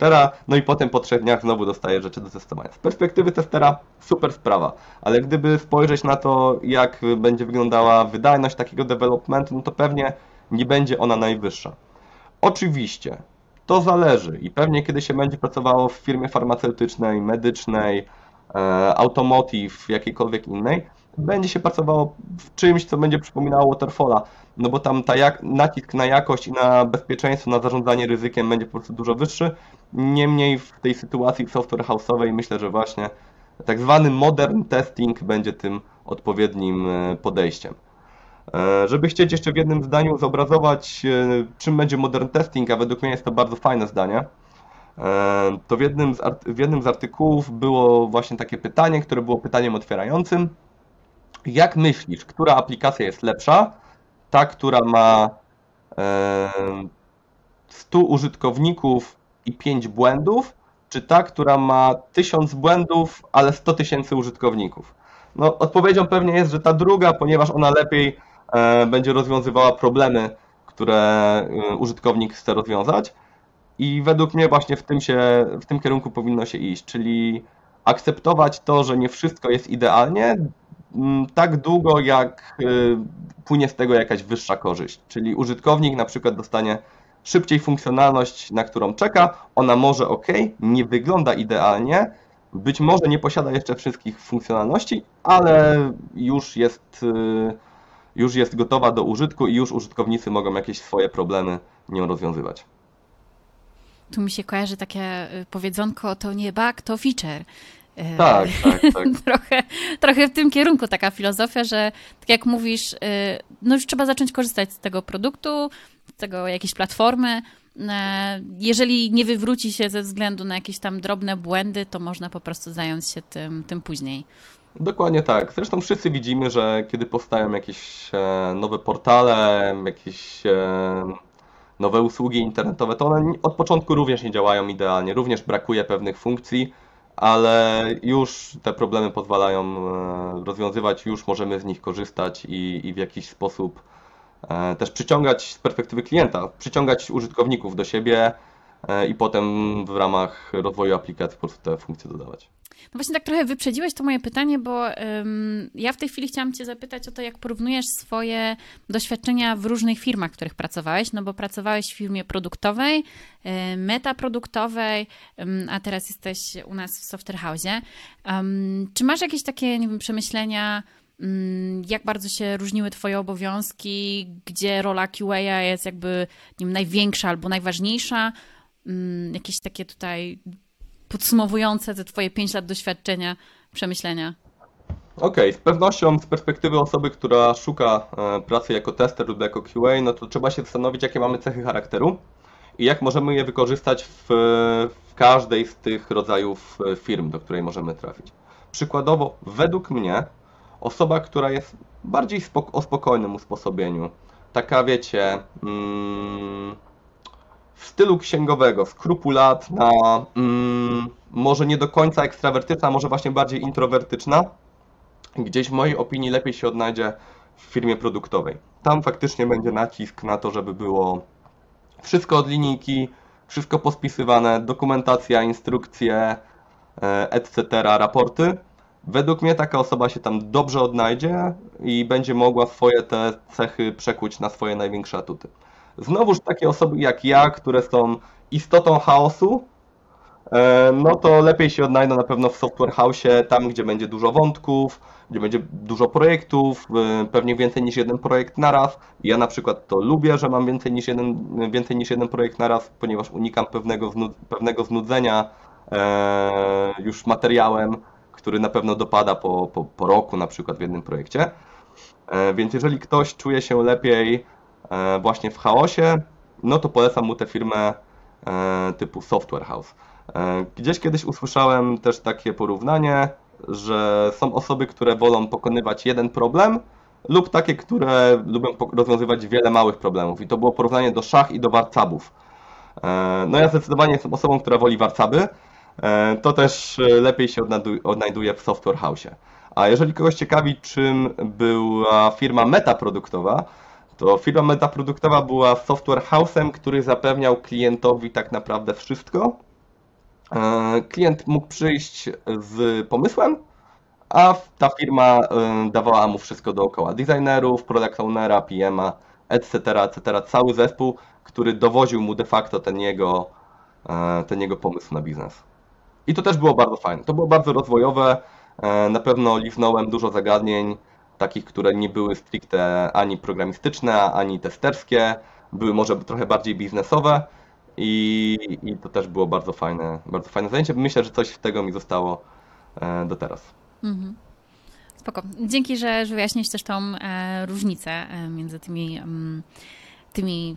No i potem po trzech dniach znowu dostajesz rzeczy do testowania. Z perspektywy testera super sprawa, ale gdyby spojrzeć na to, jak będzie wyglądała wydajność takiego developmentu, no to pewnie nie będzie ona najwyższa. Oczywiście, to zależy i pewnie kiedy się będzie pracowało w firmie farmaceutycznej, medycznej, e, automotive, jakiejkolwiek innej, będzie się pracowało w czymś, co będzie przypominało Waterfalla, no bo tam ta jak, nacisk na jakość i na bezpieczeństwo, na zarządzanie ryzykiem będzie po prostu dużo wyższy. Niemniej w tej sytuacji software house'owej myślę, że właśnie tak zwany modern testing będzie tym odpowiednim e, podejściem. E, żeby chcieć jeszcze w jednym zdaniu zobrazować, e, czym będzie modern testing, a według mnie jest to bardzo fajne zdanie, e, to w jednym, z, w jednym z artykułów było właśnie takie pytanie, które było pytaniem otwierającym. Jak myślisz, która aplikacja jest lepsza? Ta, która ma 100 użytkowników i 5 błędów, czy ta, która ma 1000 błędów, ale 100 tysięcy użytkowników? No, odpowiedzią pewnie jest, że ta druga, ponieważ ona lepiej będzie rozwiązywała problemy, które e, użytkownik chce rozwiązać. I według mnie właśnie w tym, się, w tym kierunku powinno się iść, czyli akceptować to, że nie wszystko jest idealnie, tak długo jak e, płynie z tego jakaś wyższa korzyść. Czyli użytkownik na przykład dostanie szybciej funkcjonalność, na którą czeka, ona może ok, nie wygląda idealnie, być może nie posiada jeszcze wszystkich funkcjonalności, ale już jest już jest gotowa do użytku i już użytkownicy mogą jakieś swoje problemy nią rozwiązywać. Tu mi się kojarzy takie y, powiedzonko, to nie bug, to feature. E, tak, tak, tak. trochę, trochę w tym kierunku taka filozofia, że tak jak mówisz, y, no już trzeba zacząć korzystać z tego produktu, z tego jakiejś platformy. Jeżeli nie wywróci się ze względu na jakieś tam drobne błędy, to można po prostu zająć się tym, tym później. Dokładnie tak. Zresztą wszyscy widzimy, że kiedy powstają jakieś e, nowe portale, jakieś nowe usługi internetowe, to one od początku również nie działają idealnie, również brakuje pewnych funkcji, ale już te problemy pozwalają e, rozwiązywać, już możemy z nich korzystać i, i w jakiś sposób e, też przyciągać z perspektywy klienta, przyciągać użytkowników do siebie e, i potem w ramach rozwoju aplikacji po prostu te funkcje dodawać. No właśnie tak trochę wyprzedziłeś to moje pytanie, bo ja w tej chwili chciałam Cię zapytać o to, jak porównujesz swoje doświadczenia w różnych firmach, w których pracowałeś, no bo pracowałeś w firmie produktowej, metaproduktowej, a teraz jesteś u nas w Software House. Czy masz jakieś takie, nie wiem, przemyślenia, jak bardzo się różniły Twoje obowiązki, gdzie rola QA jest jakby nie wiem, największa albo najważniejsza? Jakieś takie tutaj podsumowujące te Twoje 5 lat doświadczenia, przemyślenia? Okej, okay, z pewnością z perspektywy osoby, która szuka e, pracy jako tester lub jako QA, no to trzeba się zastanowić, jakie mamy cechy charakteru i jak możemy je wykorzystać w, w każdej z tych rodzajów e, firm, do której możemy trafić. Przykładowo, według mnie, osoba, która jest bardziej spok o spokojnym usposobieniu, taka wiecie, mm, stylu księgowego, skrupulatna, mm, może nie do końca ekstrawertyczna, może właśnie bardziej introwertyczna, gdzieś w mojej opinii lepiej się odnajdzie w firmie produktowej. Tam faktycznie będzie nacisk na to, żeby było wszystko od linijki, wszystko pospisywane, dokumentacja, instrukcje, e, etc., raporty. Według mnie taka osoba się tam dobrze odnajdzie i będzie mogła swoje te cechy przekuć na swoje największe atuty. Znowuż takie osoby jak ja, które są istotą chaosu, e, no to lepiej się odnajdą na pewno w Software House, tam gdzie będzie dużo wątków, gdzie będzie dużo projektów, e, pewnie więcej niż jeden projekt naraz. Ja na przykład to lubię, że mam więcej niż jeden, więcej niż jeden projekt naraz, ponieważ unikam pewnego, pewnego znudzenia e, już materiałem, który na pewno dopada po, po, po roku na przykład w jednym projekcie. Więc jeżeli ktoś czuje się lepiej właśnie w chaosie, no to polecam mu tę firmę e, typu Software House. E, gdzieś kiedyś usłyszałem też takie porównanie, że są osoby, które wolą pokonywać jeden problem, lub takie, które lubią rozwiązywać wiele małych problemów. I to było porównanie do szach i do warcabów. No ja zdecydowanie jestem osobą, która woli warcaby. To też lepiej się odnajduje w Software House. A jeżeli kogoś ciekawi, czym była firma Meta produktowa, to firma metaproduktowa była software house'em, który zapewniał klientowi tak naprawdę wszystko. E, klient mógł przyjść z pomysłem, a ta firma e, dawała mu wszystko dookoła. Designerów, product ownera, PM-a, etc., etc. Cały zespół, który dowoził mu de facto ten jego, e, ten jego pomysł na biznes. I to też było bardzo fajne. To było bardzo rozwojowe. Na pewno liznąłem dużo zagadnień, takich, które nie były stricte ani programistyczne, ani testerskie, były może trochę bardziej biznesowe i, i to też było bardzo fajne, bardzo fajne zajęcie. Myślę, że coś z tego mi zostało e, do teraz. Mhm. Spoko. Dzięki, że wyjaśniłeś też tą e, różnicę e, między tymi, mm, tymi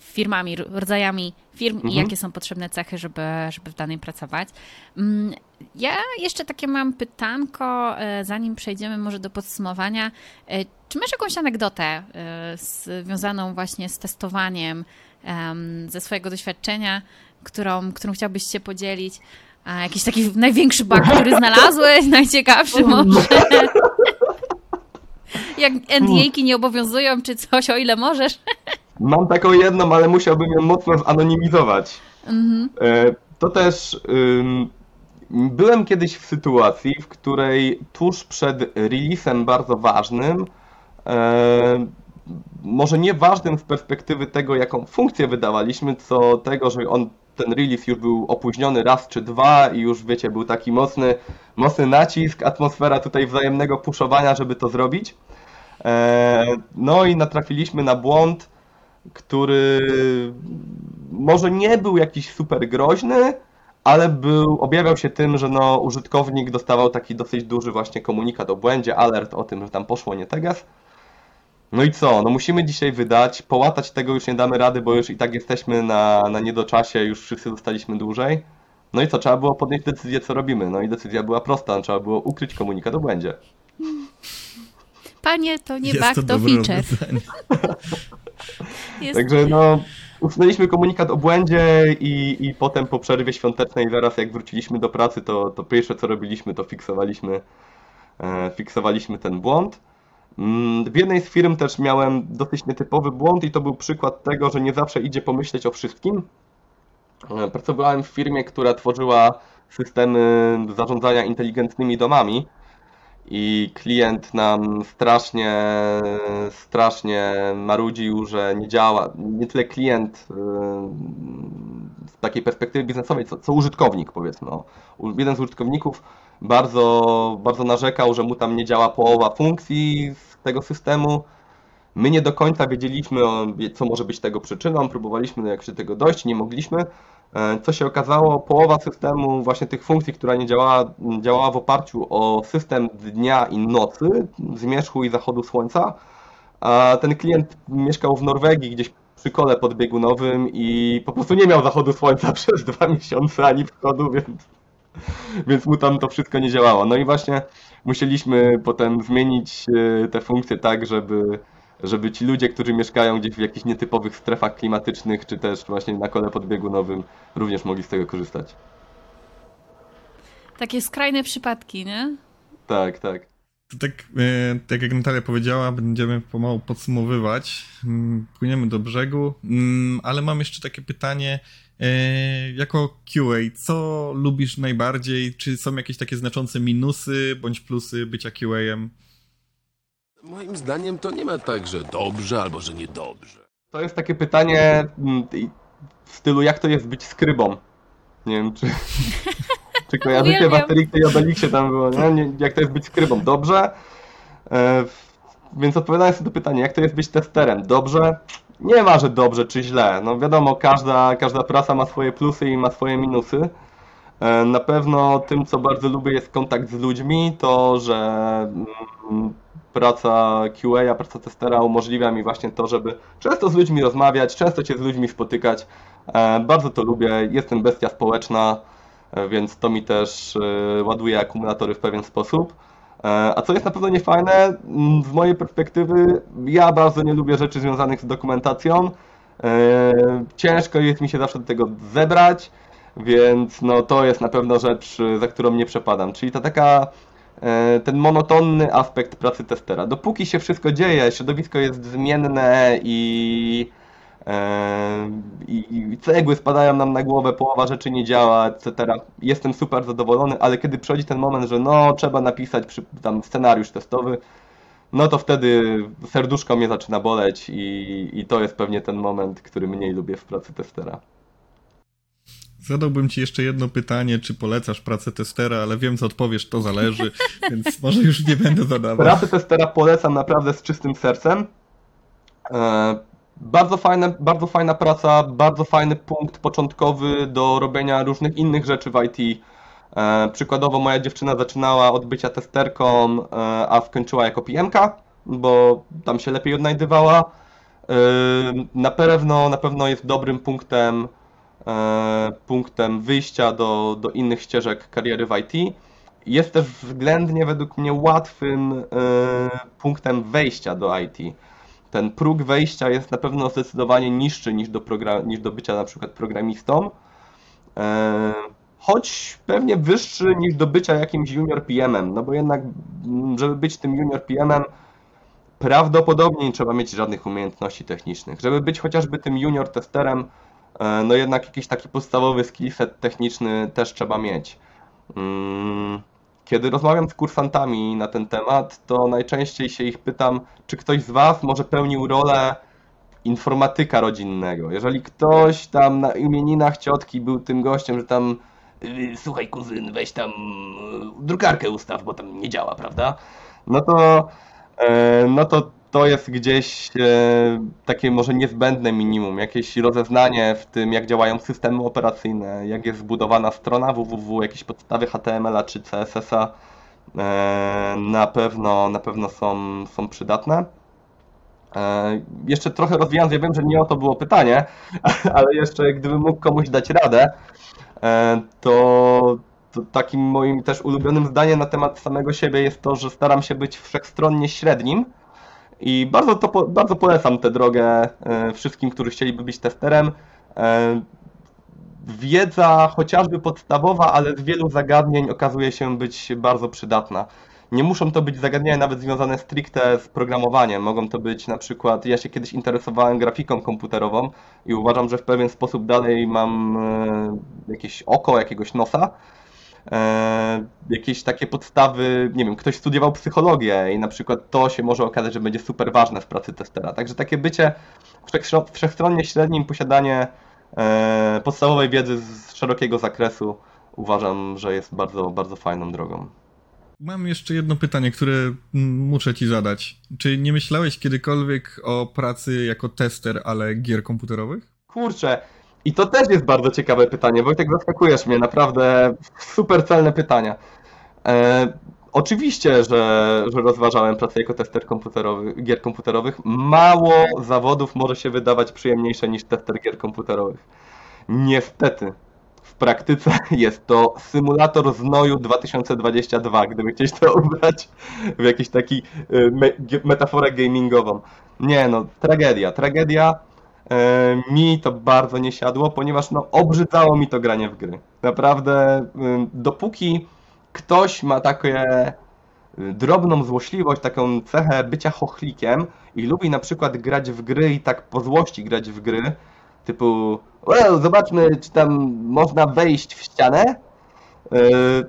firmami, rodzajami firm mhm. i jakie są potrzebne cechy, żeby, żeby w danej pracować. Mm, ja jeszcze takie mam pytanko, e, zanim przejdziemy może do podsumowania. E, czy masz jakąś anegdotę związaną właśnie z testowaniem ze swojego doświadczenia, którą, którą chciałbyś się podzielić? A jakiś taki największy bug, który znalazłeś, najciekawszy może? Jak NDA-ki nie obowiązują, czy coś, o ile możesz? Mam taką jedną, ale musiałbym ją mocno zanonimizować. Mhm. E, to też byłem kiedyś w sytuacji, w której tuż przed releasem bardzo ważnym, e, może nie ważnym z perspektywy tego, jaką funkcję wydawaliśmy, co tego, że on ten release już był opóźniony raz czy dwa i już wiecie, był taki mocny, mocny nacisk, atmosfera tutaj wzajemnego puszowania, żeby to zrobić. No i natrafiliśmy na błąd, który może nie był jakiś super groźny, ale był, objawiał się tym, że no, użytkownik dostawał taki dosyć duży właśnie komunikat o błędzie, alert o tym, że tam poszło nie teges. No i co? No musimy dzisiaj wydać, połatać tego już nie damy rady, bo już i tak jesteśmy na, na niedoczasie, już wszyscy zostaliśmy dłużej. No i co? Trzeba było podjąć decyzję, co robimy. No i decyzja była prosta, trzeba było ukryć komunikat o błędzie. Panie, to nie Jest bug, to, to feature. Także no, usunęliśmy komunikat o błędzie i, i potem po przerwie świątecznej, zaraz jak wróciliśmy do pracy, to, to pierwsze co robiliśmy, to fiksowaliśmy, e, fiksowaliśmy ten błąd. Mm, w jednej z firm też miałem dosyć nietypowy błąd i to był przykład tego, że nie zawsze idzie pomyśleć o wszystkim. E, pracowałem w firmie, która tworzyła systemy zarządzania inteligentnymi domami i klient nam strasznie, strasznie marudził, że nie działa. Nie tyle klient y, z takiej perspektywy biznesowej, co, co użytkownik, powiedzmy. No. Jeden z użytkowników bardzo, bardzo narzekał, że mu tam nie działa połowa funkcji z tego systemu. My nie do końca wiedzieliśmy, co może być tego przyczyną, próbowaliśmy jak się tego dojść, nie mogliśmy. E, co się okazało, połowa systemu, właśnie tych funkcji, która nie działała, działała w oparciu o system dnia i nocy, zmierzchu i zachodu słońca, a ten klient mieszkał w Norwegii, gdzieś przy kole podbiegunowym i po prostu nie miał zachodu słońca przez dwa miesiące ani wschodu, więc, więc mu tam to wszystko nie działało. No i właśnie musieliśmy potem zmienić e, te funkcje tak, żeby żeby ci ludzie, którzy mieszkają gdzieś w jakichś nietypowych strefach klimatycznych, czy też właśnie na kole podbiegunowym, również mogli z tego korzystać. Takie skrajne przypadki, nie? Tak, tak. To tak, e, tak jak Natalia powiedziała, będziemy pomału podsumowywać. Mm, płyniemy do brzegu, mm, ale mam jeszcze takie pytanie. E, jako QA, co lubisz najbardziej? Czy są jakieś takie znaczące minusy bądź plusy bycia QA-em? Moim zdaniem to nie ma tak, że dobrze albo że niedobrze. To jest takie pytanie mm, w stylu jak to jest być skrybą. Nie wiem, czy, czy kojarzycie w Asterixie i Obelixie tam było, nie? nie? Jak to jest być skrybą? Dobrze. E, więc odpowiadając na to pytanie, jak to jest być testerem? Dobrze? Nie ma, że dobrze czy źle. No wiadomo, każda, każda praca ma swoje plusy i ma swoje minusy. E, na pewno tym, co bardzo lubię, jest kontakt z ludźmi, to, że mm, praca QA, praca testera umożliwia mi właśnie to, żeby często z ludźmi rozmawiać, często się z ludźmi spotykać. E, bardzo to lubię, jestem bestia społeczna, e, więc to mi też ładuje akumulatory w pewien sposób. A co jest na pewno niefajne, mm, z mojej perspektywy, ja bardzo nie lubię rzeczy związanych z dokumentacją. Ciężko jest mi się zawsze do tego zebrać. Więc no, to jest na pewno rzecz, za którą nie przepadam. Czyli ta taka e, ten monotonny aspekt pracy testera. Dopóki się wszystko dzieje, środowisko jest zmienne i, e, i, i cegły spadają nam na głowę, połowa rzeczy nie działa, etc. Jestem super zadowolony, ale kiedy przychodzi ten moment, że no trzeba napisać przy, tam scenariusz testowy, no to wtedy serduszko mnie zaczyna boleć i, i to jest pewnie ten moment, który mniej lubię w pracy testera. Zadałbym ci jeszcze jedno pytanie, czy polecasz pracę testera, ale wiem, co odpowiesz, to zależy, więc może już nie będę zadawał. Pracę testera polecam naprawdę z czystym sercem. E, bardzo, fajne, bardzo fajna praca, bardzo fajny punkt początkowy do robienia różnych innych rzeczy w IT. E, przykładowo moja dziewczyna zaczynała od bycia testerką, e, a skończyła jako PMK, bo tam się lepiej odnajdywała. Na pewno, na pewno jest dobrym punktem punktem wyjścia do, do innych ścieżek kariery w IT. Jest też względnie według mnie łatwym e, punktem wejścia do IT. Ten próg wejścia jest na pewno zdecydowanie niższy niż do, niż do bycia na przykład programistą, e, choć pewnie wyższy niż do bycia jakimś junior PM-em, no bo jednak, żeby być tym junior PM-em, prawdopodobnie nie trzeba mieć żadnych umiejętności technicznych. Żeby być chociażby tym junior testerem, E, no jednak jakiś taki podstawowy skillset techniczny też trzeba mieć. Mm, kiedy rozmawiam z kursantami na ten temat, to najczęściej się ich pytam, czy ktoś z Was może pełnił rolę informatyka rodzinnego. Jeżeli ktoś tam na imieninach ciotki był tym gościem, że tam y, słuchaj kuzyn, weź tam y, drukarkę ustaw, bo tam nie działa, prawda? No to e, no to to jest gdzieś e, takie może niezbędne minimum, jakieś rozeznanie w tym, jak działają systemy operacyjne, jak jest zbudowana strona www, jakieś podstawy HTML-a czy CSS-a e, na pewno, na pewno są, są przydatne. E, jeszcze trochę rozwijając, ja wiem, że nie o to było pytanie, ale jeszcze gdybym mógł komuś dać radę, to, to takim moim też ulubionym zdaniem na temat samego siebie jest to, że staram się być wszechstronnie średnim i bardzo, to, bardzo polecam tę drogę e, wszystkim, którzy chcieliby być testerem. E, Wiedza chociażby podstawowa, ale z wielu zagadnień okazuje się być bardzo przydatna. Nie muszą to być zagadnienia nawet związane stricte z programowaniem. Mogą to być na przykład, ja się kiedyś interesowałem grafiką komputerową i uważam, że w pewien sposób dalej mam e, jakieś oko, jakiegoś nosa. E, jakieś takie podstawy, nie wiem, ktoś studiował psychologię i na przykład to się może okazać, że będzie super ważne w pracy testera. Także takie bycie wszechstro- wszechstronnie średnim, posiadanie e, podstawowej wiedzy z szerokiego zakresu uważam, że jest bardzo, bardzo fajną drogą. Mam jeszcze jedno pytanie, które muszę ci zadać. Czy nie myślałeś kiedykolwiek o pracy jako tester, ale gier komputerowych? Kurczę, i to też jest bardzo ciekawe pytanie. Wojtek, zaskakujesz mnie, naprawdę super celne pytania. E, oczywiście, że, że rozważałem pracę jako tester komputerowy, gier komputerowych. Mało zawodów może się wydawać przyjemniejsze niż tester gier komputerowych. Niestety, w praktyce jest to symulator znoju 2022, gdyby chcieć to ubrać w jakiś taki ge- metaforę gamingową. Nie no, tragedia, tragedia. E, Mi to bardzo nie siadło, ponieważ no, obrzydzało mi to granie w gry. Naprawdę, ym, dopóki ktoś ma takie y, drobną złośliwość, taką cechę bycia chochlikiem i lubi na przykład grać w gry i tak po złości grać w gry, typu, well, zobaczmy, czy tam można wejść w ścianę, y,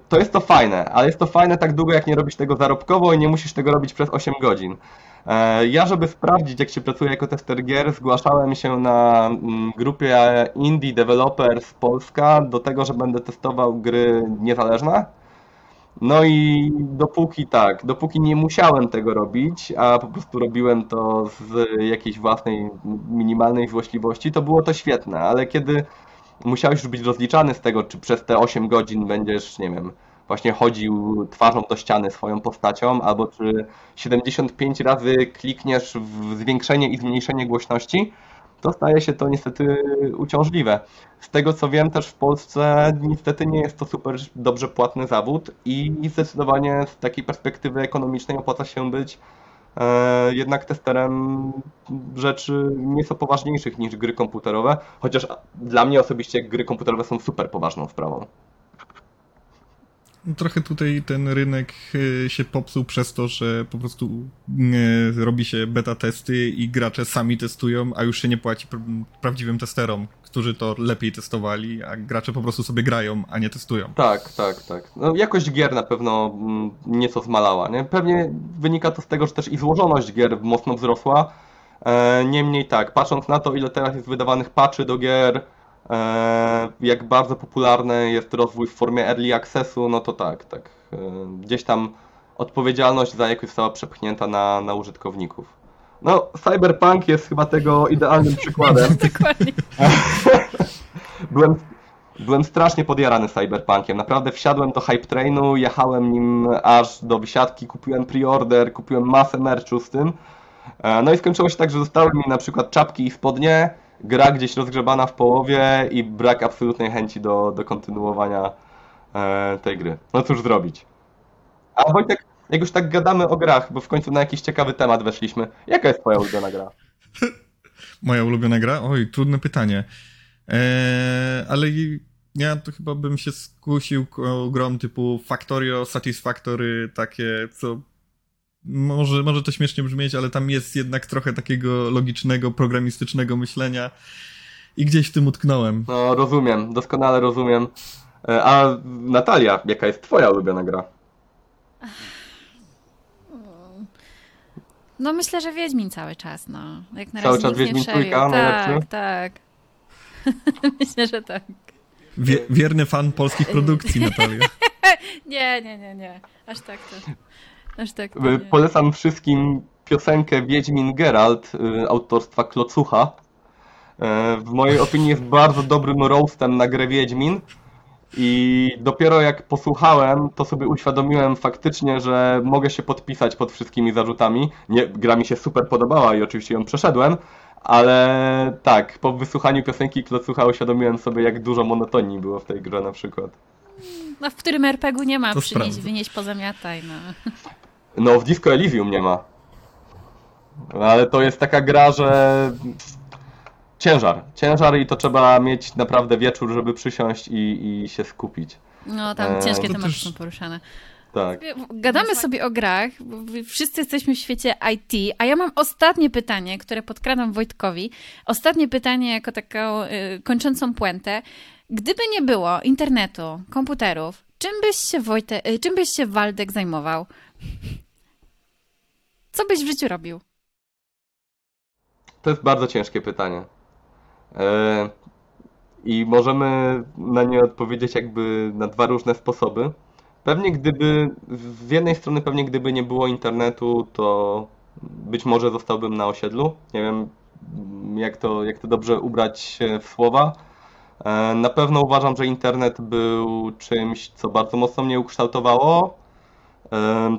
to jest to fajne, ale jest to fajne tak długo, jak nie robisz tego zarobkowo i nie musisz tego robić przez 8 godzin. E, Ja, żeby sprawdzić, jak się pracuje jako tester gier, zgłaszałem się na mm, grupie Indie Developers Polska do tego, że będę testował gry niezależne. No i dopóki tak, dopóki nie musiałem tego robić, a po prostu robiłem to z jakiejś własnej minimalnej złośliwości, to było to świetne, ale kiedy musiałeś już być rozliczany z tego, czy przez te 8 godzin będziesz, nie wiem, właśnie chodził twarzą do ściany swoją postacią, albo czy 75 razy klikniesz w zwiększenie i zmniejszenie głośności, to staje się to niestety uciążliwe. Z tego co wiem, też w Polsce niestety nie jest to super dobrze płatny zawód i zdecydowanie z takiej perspektywy ekonomicznej opłaca się być e, jednak testerem rzeczy nieco poważniejszych niż gry komputerowe, chociaż dla mnie osobiście gry komputerowe są super poważną sprawą. Trochę tutaj ten rynek y, się popsuł przez to, że po prostu y, robi się beta testy i gracze sami testują, a już się nie płaci pr- prawdziwym testerom, którzy to lepiej testowali, a gracze po prostu sobie grają, a nie testują. Tak, tak, tak. No, jakość gier na pewno mm, nieco zmalała, nie? Pewnie wynika to z tego, że też i złożoność gier mocno wzrosła. E, niemniej tak, patrząc na to, ile teraz jest wydawanych patchy do gier, e, jak bardzo popularny jest rozwój w formie early accessu, no to tak, tak. E, gdzieś tam odpowiedzialność za jakość została przepchnięta na, na użytkowników. No, Cyberpunk jest chyba tego idealnym przykładem. Dokładnie. Byłem, byłem strasznie podjarany Cyberpunkiem. Naprawdę wsiadłem do hype trainu, jechałem nim aż do wysiadki, kupiłem preorder, kupiłem masę merchu z tym. E, No i skończyło się tak, że zostały mi na przykład czapki i spodnie, gra gdzieś rozgrzebana w połowie i brak absolutnej chęci do, do kontynuowania e, tej gry. No cóż zrobić. A Wojtek, jak już tak gadamy o grach, bo w końcu na jakiś ciekawy temat weszliśmy, jaka jest twoja ulubiona gra? Moja ulubiona gra? Oj, trudne pytanie. Eee, ale ja to chyba bym się skusił grom typu Factorio, Satisfactory, takie, co może, może to śmiesznie brzmieć, ale tam jest jednak trochę takiego logicznego, programistycznego myślenia i gdzieś w tym utknąłem. No rozumiem, doskonale rozumiem. E, A Natalia, jaka jest twoja ulubiona gra? No myślę, że Wiedźmin cały czas, no. Jak na Cały razie czas Wiedźmin trójka, Tak, najlepszy? tak. myślę, że tak. Wie, wierny fan polskich produkcji, Natalia. Nie, nie, nie, nie. Aż tak to. Aż tak. Y, nie. Polecam wszystkim piosenkę Wiedźmin Geralt y, autorstwa Klocucha. E, W mojej opinii jest bardzo dobrym roastem na grę Wiedźmin. I dopiero jak posłuchałem, to sobie uświadomiłem faktycznie, że mogę się podpisać pod wszystkimi zarzutami. Nie, gra mi się super podobała i oczywiście ją przeszedłem, ale tak, po wysłuchaniu piosenki Klocucha uświadomiłem sobie, jak dużo monotonii było w tej grze na przykład. No, w którym RPG-u nie ma To przynieść, sprawdzę. wynieść, pozamiataj, no. No, w Disco Elysium nie ma. Ale to jest taka gra, że ciężar. Ciężar i to trzeba mieć naprawdę wieczór, żeby przysiąść i, i się skupić. No, tam Eee, ciężkie tematy też- są poruszane. Tak. Gadamy sobie o grach, wszyscy jesteśmy w świecie IT, a ja mam ostatnie pytanie, które podkradam Wojtkowi. Ostatnie pytanie jako taką y, kończącą puentę. Gdyby nie było internetu, komputerów, czym byś się, Wojte, y, czym byś się Waldek zajmował? Co byś w życiu robił? To jest bardzo ciężkie pytanie. E, I możemy na nie odpowiedzieć jakby na dwa różne sposoby. Pewnie gdyby, z jednej strony pewnie gdyby nie było internetu, to być może zostałbym na osiedlu. Nie wiem jak to, jak to dobrze ubrać w słowa. E, Na pewno uważam, że internet był czymś, co bardzo mocno mnie ukształtowało,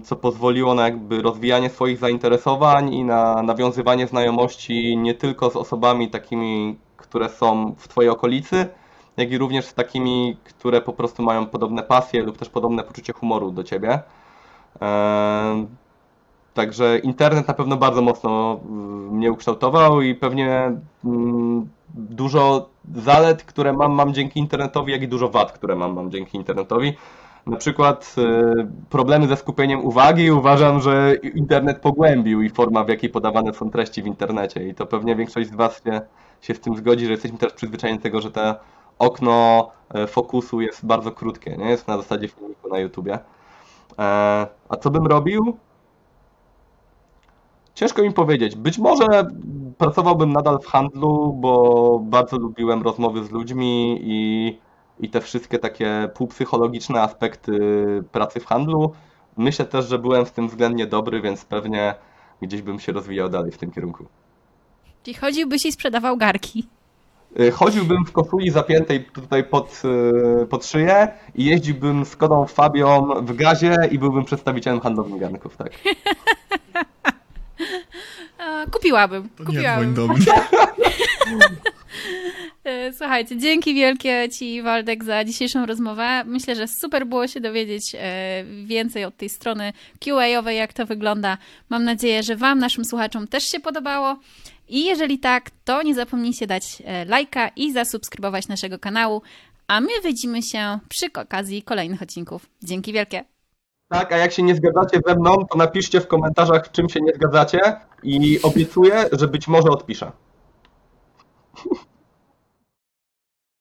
co pozwoliło na jakby rozwijanie swoich zainteresowań i na nawiązywanie znajomości nie tylko z osobami takimi, które są w Twojej okolicy, jak i również z takimi, które po prostu mają podobne pasje lub też podobne poczucie humoru do Ciebie. Także internet na pewno bardzo mocno mnie ukształtował i pewnie mm, dużo zalet, które mam, mam dzięki internetowi, jak i dużo wad, które mam, mam dzięki internetowi. Na przykład y, problemy ze skupieniem uwagi uważam, że internet pogłębił i forma, w jakiej podawane są treści w internecie. I to pewnie większość z Was się, się z tym zgodzi, że jesteśmy teraz przyzwyczajeni do tego, że to okno e, fokusu jest bardzo krótkie, nie? Jest na zasadzie filmiku na YouTubie. E, A co bym robił? Ciężko mi powiedzieć. Być może pracowałbym nadal w handlu, bo bardzo lubiłem rozmowy z ludźmi i, i te wszystkie takie półpsychologiczne aspekty pracy w handlu. Myślę też, że byłem w tym względnie dobry, więc pewnie gdzieś bym się rozwijał dalej w tym kierunku. Czyli chodziłbyś i sprzedawał garki. Y, Chodziłbym w koszuli zapiętej tutaj pod, y, pod szyję i jeździłbym z Kodą Fabią w gazie i byłbym przedstawicielem handlowym garnków, tak. Kupiłabym. To nie kupiłabym. do mnie. E, Słuchajcie, dzięki wielkie Ci, Waldek, za dzisiejszą rozmowę. Myślę, że super było się dowiedzieć e, więcej od tej strony QA-owej, jak to wygląda. Mam nadzieję, że Wam, naszym słuchaczom, też się podobało. I jeżeli tak, to nie zapomnijcie dać e, lajka i zasubskrybować naszego kanału. A my widzimy się przy okazji kolejnych odcinków. Dzięki wielkie. Tak, a jak się nie zgadzacie ze mną, to napiszcie w komentarzach, czym się nie zgadzacie i obiecuję, że być może odpiszę.